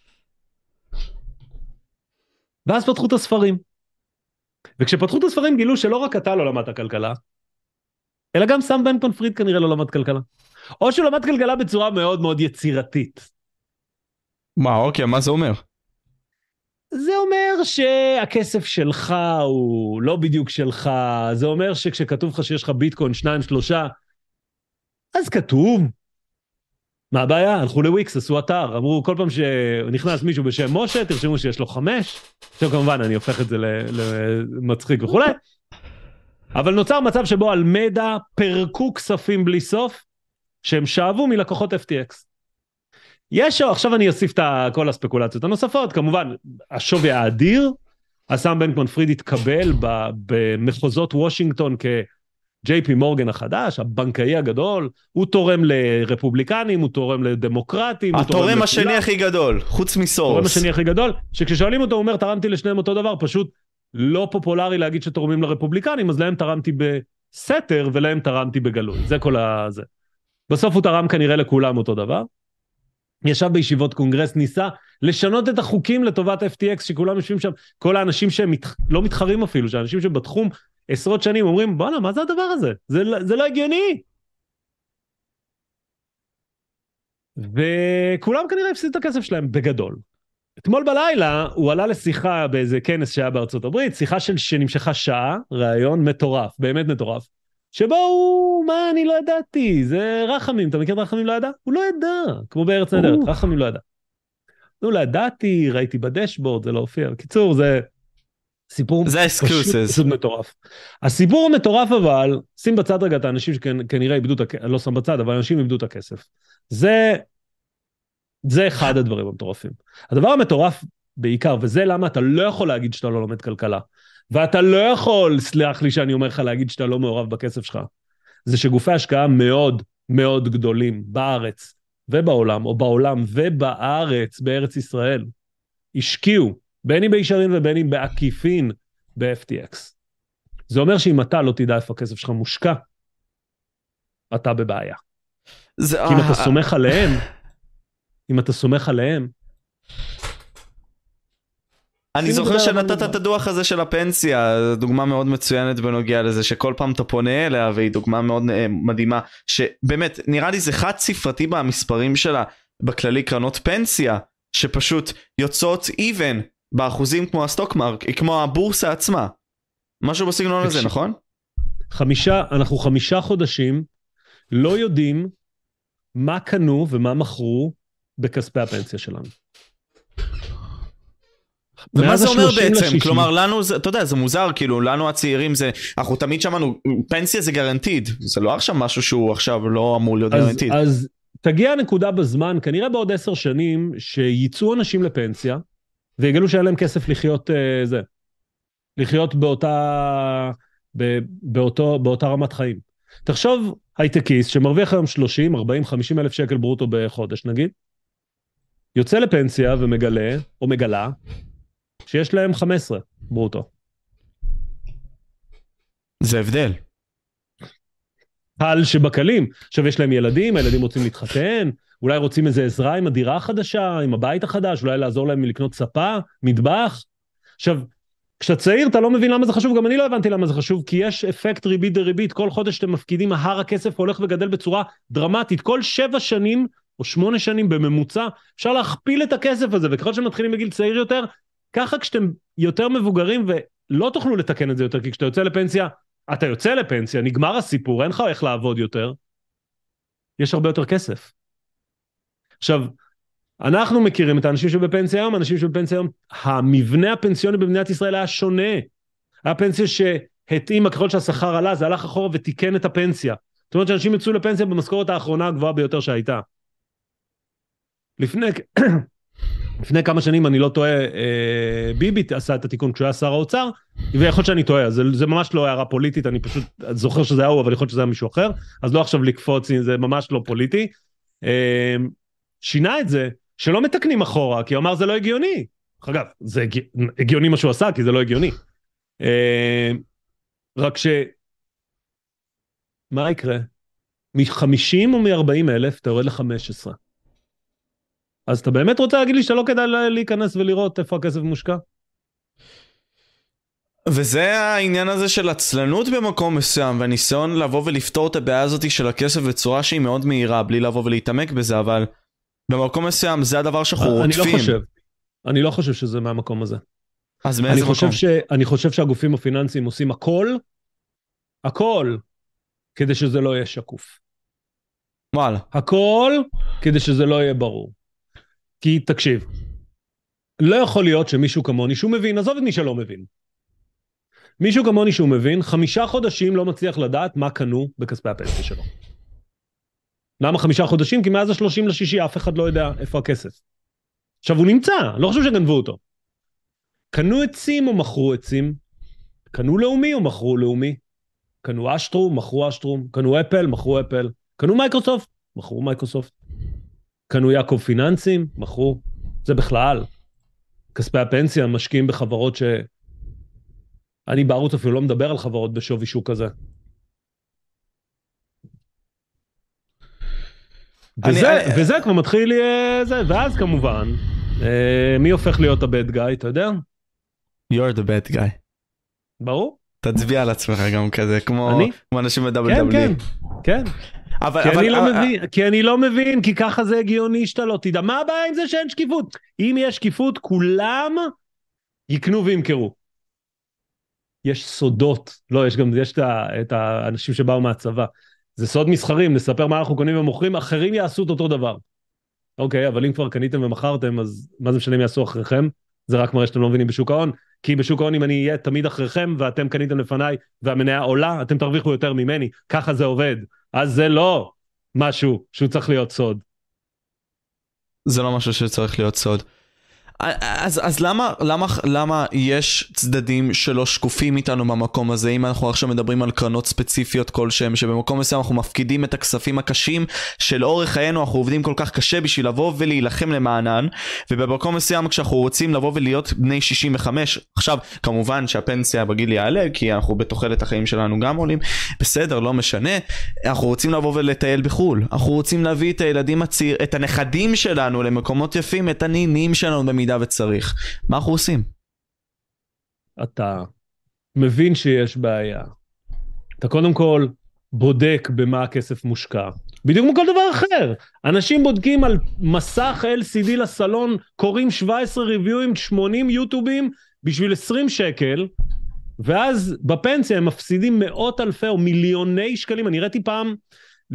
ואז פתחו את הספרים. וכשפתחו את הספרים גילו שלא רק אתה לא למדת כלכלה, אלא גם סם בנקמן פריד כנראה לא למד כלכלה. או שהוא למד כלכלה בצורה מאוד מאוד יצירתית. מה, אוקיי, מה זה אומר? זה אומר שהכסף שלך הוא לא בדיוק שלך, זה אומר שכשכתוב לך שיש לך ביטקוין שניים שלושה, אז כתוב מה הבעיה? הלכו לוויקס, עשו אתר, אמרו כל פעם שנכנס מישהו בשם משה, תרשמו שיש לו חמש. עכשיו כמובן אני הופך את זה למצחיק וכולי. אבל נוצר מצב שבו על מדע פירקו כספים בלי סוף, שהם שאבו מלקוחות FTX. יש, עכשיו אני אוסיף את כל הספקולציות הנוספות, כמובן, השווי האדיר, הסאם בנקמן פריד התקבל במחוזות וושינגטון כ... ג'יי פי מורגן החדש, הבנקאי הגדול, הוא תורם לרפובליקנים, הוא תורם לדמוקרטים, התורם השני הכי גדול, חוץ מסורס. התורם השני הכי גדול, שכששואלים אותו הוא אומר תרמתי לשניהם אותו דבר, פשוט לא פופולרי להגיד שתורמים לרפובליקנים, אז להם תרמתי בסתר ולהם תרמתי בגלוי, זה כל הזה. בסוף הוא תרם כנראה לכולם אותו דבר. ישב בישיבות קונגרס, ניסה לשנות את החוקים לטובת FTX, שכולם יושבים שם, כל האנשים שהם מת... לא מתחרים אפילו, שאנשים שבתחום עשרות שנים אומרים, בואנה, מה זה הדבר הזה? זה, לא, זה לא הגיוני. וכולם כנראה הפסידו את הכסף שלהם בגדול. אתמול בלילה הוא עלה לשיחה באיזה כנס שהיה בארצות הברית, שיחה של, שנמשכה שעה, ראיון מטורף, באמת מטורף, שבו הוא, מה, אני לא ידעתי, זה רחמים, אתה מכיר את רחמים לא ידע? הוא לא ידע, כמו בארץ נהדרת, רחמים לא ידע. נו, לא ידעתי, ראיתי בדשבורד, זה לא הופיע. בקיצור, זה סיפור זה פשוט מטורף. הסיפור המטורף אבל, שים בצד רגע את האנשים שכנראה איבדו את הכסף, לא שם בצד, אבל אנשים איבדו את הכסף. זה, זה אחד הדברים המטורפים. הדבר המטורף בעיקר, וזה למה אתה לא יכול להגיד שאתה לא לומד כלכלה, ואתה לא יכול, סלח לי שאני אומר לך להגיד שאתה לא מעורב בכסף שלך, זה שגופי השקעה מאוד מאוד גדולים בארץ ובעולם, או בעולם ובארץ, בארץ ישראל, השקיעו בין אם בישרין ובין אם בעקיפין ב-FTX. זה אומר שאם אתה לא תדע איפה הכסף שלך מושקע, אתה בבעיה. זה... כי אם אתה סומך עליהם, אם אתה סומך עליהם... אני זוכר שנתת את הדוח הזה של הפנסיה, דוגמה מאוד מצוינת בנוגע לזה שכל פעם אתה פונה אליה והיא דוגמה מאוד אה, מדהימה, שבאמת נראה לי זה חד ספרתי במספרים שלה בכללי קרנות פנסיה, שפשוט יוצאות even באחוזים כמו הסטוק מרק, כמו הבורסה עצמה. משהו בסגנון הזה, נכון? חמישה, אנחנו חמישה חודשים לא יודעים מה קנו ומה מכרו בכספי הפנסיה שלנו. ומה זה אומר בעצם? כלומר לנו זה, אתה יודע, זה מוזר, כאילו לנו הצעירים זה, אנחנו תמיד שמענו, פנסיה זה גרנטיד, זה לא עכשיו משהו שהוא עכשיו לא אמור להיות אז, גרנטיד. אז תגיע הנקודה בזמן, כנראה בעוד עשר שנים, שיצאו אנשים לפנסיה, ויגלו שאין להם כסף לחיות uh, זה, לחיות באותה, ב, באותו, באותה רמת חיים. תחשוב הייטקיסט שמרוויח היום 30, 40, 50 אלף שקל ברוטו בחודש נגיד, יוצא לפנסיה ומגלה, או מגלה, שיש להם 15 ברוטו. זה הבדל. קל שבקלים. עכשיו יש להם ילדים, הילדים רוצים להתחתן, אולי רוצים איזה עזרה עם הדירה החדשה, עם הבית החדש, אולי לעזור להם לקנות ספה, מטבח. עכשיו, כשאתה צעיר אתה לא מבין למה זה חשוב, גם אני לא הבנתי למה זה חשוב, כי יש אפקט ריבית דריבית, כל חודש שאתם מפקידים, הר הכסף הולך וגדל בצורה דרמטית. כל שבע שנים או שמונה שנים בממוצע, אפשר להכפיל את הכסף הזה, וככל שמתחילים בגיל צעיר יותר, ככה כשאתם יותר מבוגרים ולא תוכלו לתקן את זה יותר, כי כשאתה יוצא לפנסיה, אתה יוצא לפנסיה, נגמר הסיפור, אין לך איך לעבוד יותר, יש הרבה יותר כסף. עכשיו, אנחנו מכירים את האנשים שבפנסיה היום, אנשים שבפנסיה היום, המבנה הפנסיוני במדינת ישראל היה שונה. היה פנסיה שהתאימה, ככל שהשכר עלה, זה הלך אחורה ותיקן את הפנסיה. זאת אומרת שאנשים יצאו לפנסיה במשכורת האחרונה הגבוהה ביותר שהייתה. לפני, לפני כמה שנים, אני לא טועה, אה, ביבי עשה את התיקון כשהוא היה שר האוצר, ויכול להיות שאני טועה, זה, זה ממש לא הערה פוליטית, אני פשוט זוכר שזה היה הוא, אבל יכול להיות שזה היה מישהו אחר, אז לא עכשיו לקפוץ, זה ממש לא פוליטי. אה, שינה את זה, שלא מתקנים אחורה, כי הוא אמר זה לא הגיוני. אגב, זה הגיוני מה שהוא עשה, כי זה לא הגיוני. אה, רק ש... מה יקרה? מ-50 או מ-40 אלף אתה יורד ל-15. אז אתה באמת רוצה להגיד לי שלא כדאי להיכנס ולראות איפה הכסף מושקע? וזה העניין הזה של עצלנות במקום מסוים, והניסיון לבוא ולפתור את הבעיה הזאת של הכסף בצורה שהיא מאוד מהירה, בלי לבוא ולהתעמק בזה, אבל במקום מסוים זה הדבר שאנחנו רודפים. אני לא חושב. אני לא חושב שזה מהמקום הזה. אז מאיזה מקום? חושב ש, אני חושב שהגופים הפיננסיים עושים הכל, הכל, כדי שזה לא יהיה שקוף. וואלה. הכל, כדי שזה לא יהיה ברור. כי תקשיב, לא יכול להיות שמישהו כמוני שהוא מבין, עזוב את מי שלא מבין. מישהו כמוני שהוא מבין, חמישה חודשים לא מצליח לדעת מה קנו בכספי הפנסיה שלו. למה חמישה חודשים? כי מאז השלושים לשישי אף אחד לא יודע איפה הכסף. עכשיו הוא נמצא, לא חושב שגנבו אותו. קנו עצים או מכרו עצים? קנו לאומי או מכרו לאומי? קנו אשטרום, מכרו אשטרום, קנו אפל, מכרו אפל, קנו מייקרוסופט, מכרו מייקרוסופט. קנו יעקב פיננסים, מכרו. זה בכלל. כספי הפנסיה משקיעים בחברות ש... אני בערוץ אפילו לא מדבר על חברות בשווי שוק כזה. וזה, אני... וזה כבר מתחיל, אה, זה, ואז כמובן, אה, מי הופך להיות הבד גאי, אתה יודע? You're the bad guy. ברור. תצביע על עצמך גם כזה, כמו, אני? כמו אנשים בדאבל כן, כן, כן. אבל, כי, אבל, אני לא אבל, מבין, כי אני לא מבין, כי ככה זה הגיוני שאתה לא תדע. מה הבעיה עם זה שאין שקיפות? אם יש שקיפות, כולם יקנו וימכרו. יש סודות, לא, יש גם, יש את האנשים שבאו מהצבא. זה סוד מסחרים, נספר מה אנחנו קונים ומוכרים, אחרים יעשו את אותו דבר. אוקיי, אבל אם כבר קניתם ומכרתם, אז מה זה משנה אם יעשו אחריכם? זה רק מראה שאתם לא מבינים בשוק ההון. כי בשוק ההון אם אני אהיה תמיד אחריכם ואתם קניתם לפניי והמניה עולה, אתם תרוויחו יותר ממני. ככה זה עובד. אז זה לא משהו שהוא צריך להיות סוד. זה לא משהו שצריך להיות סוד. אז, אז למה, למה, למה יש צדדים שלא שקופים איתנו במקום הזה, אם אנחנו עכשיו מדברים על קרנות ספציפיות כלשהם, שבמקום מסוים אנחנו מפקידים את הכספים הקשים, שלאורך חיינו אנחנו עובדים כל כך קשה בשביל לבוא ולהילחם למענן, ובמקום מסוים כשאנחנו רוצים לבוא ולהיות בני 65, עכשיו כמובן שהפנסיה בגיל יעלה, כי אנחנו בתוחלת החיים שלנו גם עולים, בסדר, לא משנה, אנחנו רוצים לבוא ולטייל בחו"ל, אנחנו רוצים להביא את הילדים הצעיר, את הנכדים שלנו למקומות יפים, את הנינים שלנו במידה במידה וצריך. מה אנחנו עושים? אתה מבין שיש בעיה. אתה קודם כל בודק במה הכסף מושקע. בדיוק כמו כל דבר אחר. אנשים בודקים על מסך LCD לסלון, קוראים 17 ריוויואים, 80 יוטיובים בשביל 20 שקל, ואז בפנסיה הם מפסידים מאות אלפי או מיליוני שקלים. אני ראיתי פעם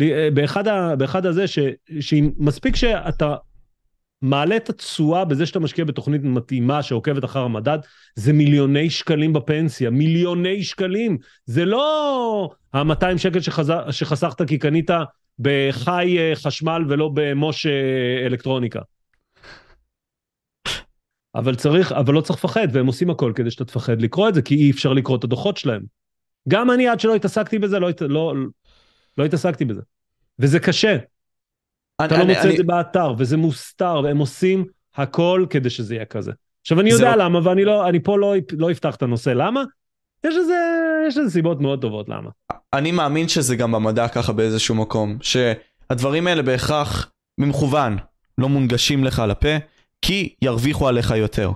אה, באחד, ה, באחד הזה, שמספיק שאתה מעלה את התשואה בזה שאתה משקיע בתוכנית מתאימה שעוקבת אחר המדד, זה מיליוני שקלים בפנסיה, מיליוני שקלים. זה לא ה-200 שקל שחז... שחסכת כי קנית בחי אה, חשמל ולא במוש אה, אלקטרוניקה. אבל צריך, אבל לא צריך לפחד, והם עושים הכל כדי שאתה תפחד לקרוא את זה, כי אי אפשר לקרוא את הדוחות שלהם. גם אני, עד שלא התעסקתי בזה, לא, לא, לא התעסקתי בזה. וזה קשה, אתה לא מוצא את זה באתר, וזה מוסתר, והם עושים הכל כדי שזה יהיה כזה. עכשיו, אני יודע למה, ואני לא, אני פה לא, לא אפתח את הנושא. למה? יש לזה, יש לזה סיבות מאוד טובות למה. אני מאמין שזה גם במדע ככה באיזשהו מקום, שהדברים האלה בהכרח במכוון לא מונגשים לך לפה, כי ירוויחו עליך יותר.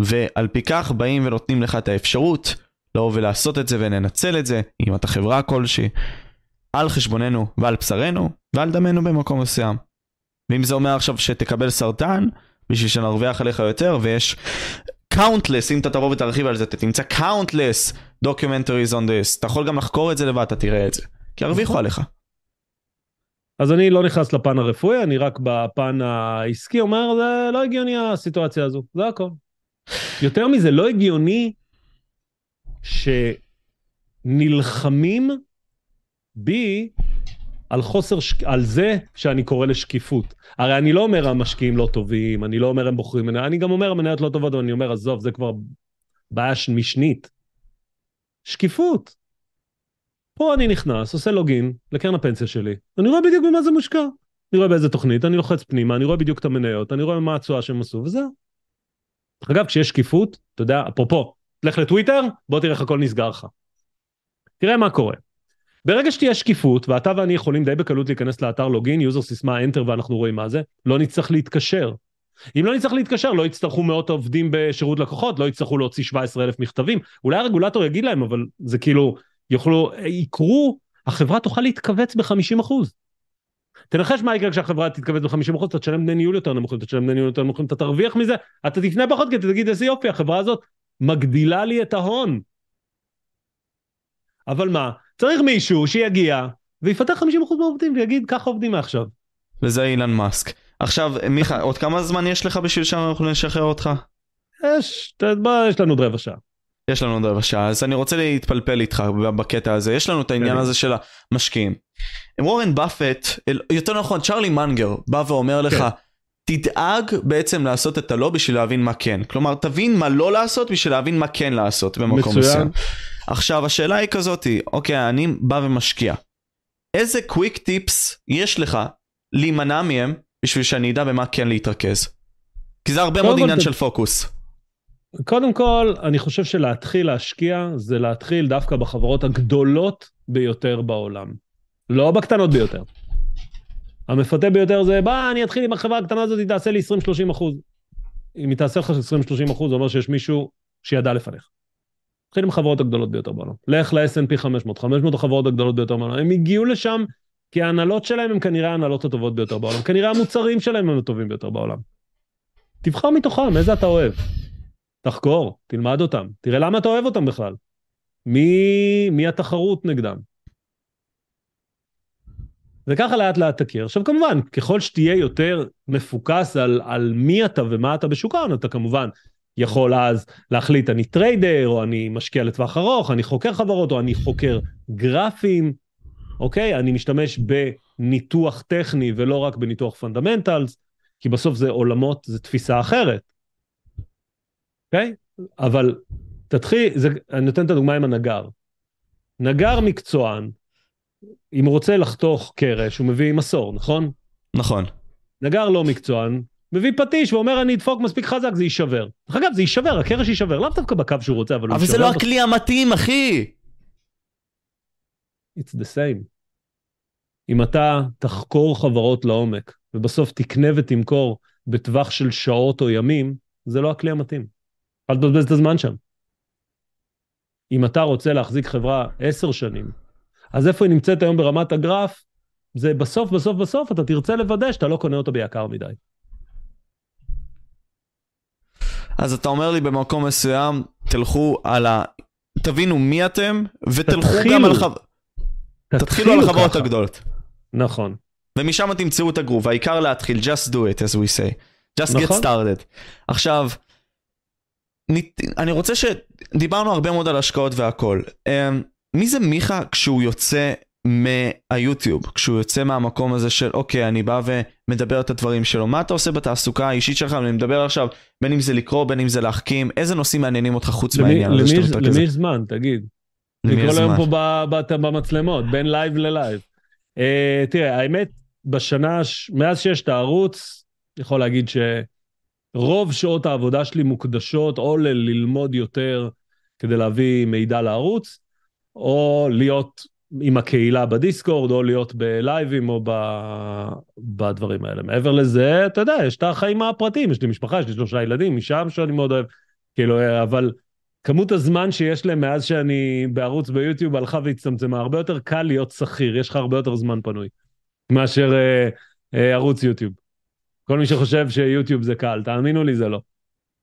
ועל פי כך באים ונותנים לך את האפשרות לבוא ולעשות את זה וננצל את זה, אם אתה חברה כלשהי, על חשבוננו ועל בשרנו ועל דמנו במקום מסוים. ואם זה אומר עכשיו שתקבל סרטן, בשביל שנרוויח עליך יותר, ויש countless, אם אתה תבוא ותרחיב על זה, אתה תמצא countless documentaries on this, אתה יכול גם לחקור את זה לבד, אתה תראה את זה. כי ירוויחו נכון. עליך. אז אני לא נכנס לפן הרפואי, אני רק בפן העסקי אומר, זה לא הגיוני הסיטואציה הזו, זה הכל. יותר מזה, לא הגיוני שנלחמים בי על חוסר, שק... על זה שאני קורא לשקיפות. הרי אני לא אומר המשקיעים לא טובים, אני לא אומר הם בוחרים מניות, אני גם אומר המניות לא טובות, אבל אני אומר עזוב, זה כבר בעיה משנית. שקיפות. פה אני נכנס, עושה login לקרן הפנסיה שלי, אני רואה בדיוק במה זה מושקע. אני רואה באיזה תוכנית, אני לוחץ פנימה, אני רואה בדיוק את המניות, אני רואה מה התשואה שהם עשו, וזהו. אגב, כשיש שקיפות, אתה יודע, אפרופו, לך לטוויטר, בוא תראה איך הכל נסגר לך. תראה מה קורה. ברגע שתהיה שקיפות, ואתה ואני יכולים די בקלות להיכנס לאתר login, user סיסמה enter ואנחנו רואים מה זה, לא נצטרך להתקשר. אם לא נצטרך להתקשר, לא יצטרכו מאות עובדים בשירות לקוחות, לא יצטרכו להוציא 17 אלף מכתבים. אולי הרגולטור יגיד להם, אבל זה כאילו, יוכלו, יקרו, החברה תוכל להתכווץ ב-50 אחוז. תנחש מה יקרה כשהחברה תתכווץ ב-50 אחוז, אתה תשלם דמי ניהול יותר נמוכים, אתה תשלם דמי ניהול יותר נמוכים, אתה תרוויח מזה, אתה תפנה פחות כי אתה תגיד איזה יופי, החברה הזאת מגדילה לי את ההון. אבל מה, צריך מישהו שיגיע ויפתח 50% מהעובדים ויגיד ככה עובדים מעכשיו. וזה אילן מאסק. עכשיו, מיכה, עוד כמה זמן יש לך בשביל שאנחנו נשחרר אותך? יש, בוא, יש לנו עוד רבע שעה. יש לנו עוד רבע שעה, אז אני רוצה להתפלפל איתך בקטע הזה. יש לנו את העניין קדימה. הזה של המשקיעים. וורן באפט, יותר נכון, צ'רלי מנגר, בא ואומר לך, כן. תדאג בעצם לעשות את הלא בשביל להבין מה כן. כלומר, תבין מה לא לעשות בשביל להבין מה כן לעשות במקום. מסוים. עכשיו, השאלה היא כזאתי, אוקיי, אני בא ומשקיע. איזה קוויק טיפס יש לך להימנע מהם בשביל שאני אדע במה כן להתרכז? כי זה הרבה מאוד עניין ת- של פוקוס. קודם כל, אני חושב שלהתחיל להשקיע זה להתחיל דווקא בחברות הגדולות ביותר בעולם. לא בקטנות ביותר. המפתה ביותר זה, בא, אני אתחיל עם החברה הקטנה הזאת, היא תעשה לי 20-30 אחוז. אם היא תעשה לך 20-30 אחוז, זה אומר שיש מישהו שידע לפניך. תתחיל עם החברות הגדולות ביותר בעולם. לך ל-S&P 500, 500 החברות הגדולות ביותר בעולם. הם הגיעו לשם כי ההנהלות שלהם הם כנראה ההנהלות הטובות ביותר בעולם. כנראה המוצרים שלהם הם הטובים ביותר בעולם. תבחר מתוכם, איזה אתה אוהב. תחקור, תלמד אותם, תראה למה אתה אוהב אותם בכלל. מי, מי התחרות נגדם. וככה לאט לאט תכיר. עכשיו כמובן, ככל שתהיה יותר מפוקס על, על מי אתה ומה אתה בשוק ההון, אתה כמובן יכול אז להחליט אני trader, או אני משקיע לטווח ארוך, אני חוקר חברות, או אני חוקר גרפים, אוקיי? אני משתמש בניתוח טכני ולא רק בניתוח fundamentals, כי בסוף זה עולמות, זה תפיסה אחרת. אוקיי? אבל תתחיל, זה, אני נותן את הדוגמה עם הנגר. נגר מקצוען, אם הוא רוצה לחתוך קרש, הוא מביא מסור, נכון? נכון. נגר לא מקצוען, מביא פטיש ואומר אני אדפוק מספיק חזק, זה יישבר. דרך אגב, זה יישבר, הקרש יישבר, לאו דווקא בקו שהוא רוצה, אבל הוא אבל יישבר. זה לא. הכלי המתאים, אחי! It's the same. אם אתה תחקור חברות לעומק, ובסוף תקנה ותמכור בטווח של שעות או ימים, זה לא הכלי המתאים. אל תבזבז את הזמן שם. אם אתה רוצה להחזיק חברה עשר שנים, אז איפה היא נמצאת היום ברמת הגרף? זה בסוף, בסוף, בסוף, אתה תרצה לוודא שאתה לא קונה אותה ביקר מדי. אז אתה אומר לי במקום מסוים, תלכו על ה... תבינו מי אתם, ותלכו תתחילו. גם על החב... תתחילו על החברות ככה. הגדולות. נכון. ומשם תמצאו את הגרוב, העיקר להתחיל, just do it as we say. just get נכון. started. עכשיו, אני רוצה ש... דיברנו הרבה מאוד על השקעות והכל. מי זה מיכה כשהוא יוצא מהיוטיוב? כשהוא יוצא מהמקום הזה של אוקיי, אני בא ומדבר את הדברים שלו. מה אתה עושה בתעסוקה האישית שלך? אני מדבר עכשיו, בין אם זה לקרוא, בין אם זה להחכים, איזה נושאים מעניינים אותך חוץ למי מהעניין הזה שאתה מתרכז? למי יש זמן, תגיד. למי יש זמן? פה במצלמות, בין live ל live. אה, תראה, האמת, בשנה, מאז שיש את הערוץ, אני יכול להגיד שרוב שעות העבודה שלי מוקדשות או ללמוד יותר כדי להביא מידע לערוץ, או להיות עם הקהילה בדיסקורד, או להיות בלייבים או ב... בדברים האלה. מעבר לזה, אתה יודע, יש את החיים הפרטיים, יש לי משפחה, יש לי שלושה ילדים, משם שאני מאוד אוהב, כאילו, אבל כמות הזמן שיש להם מאז שאני בערוץ ביוטיוב הלכה והצטמצמה, הרבה יותר קל להיות שכיר, יש לך הרבה יותר זמן פנוי, מאשר אה, אה, ערוץ יוטיוב. כל מי שחושב שיוטיוב זה קל, תאמינו לי, זה לא.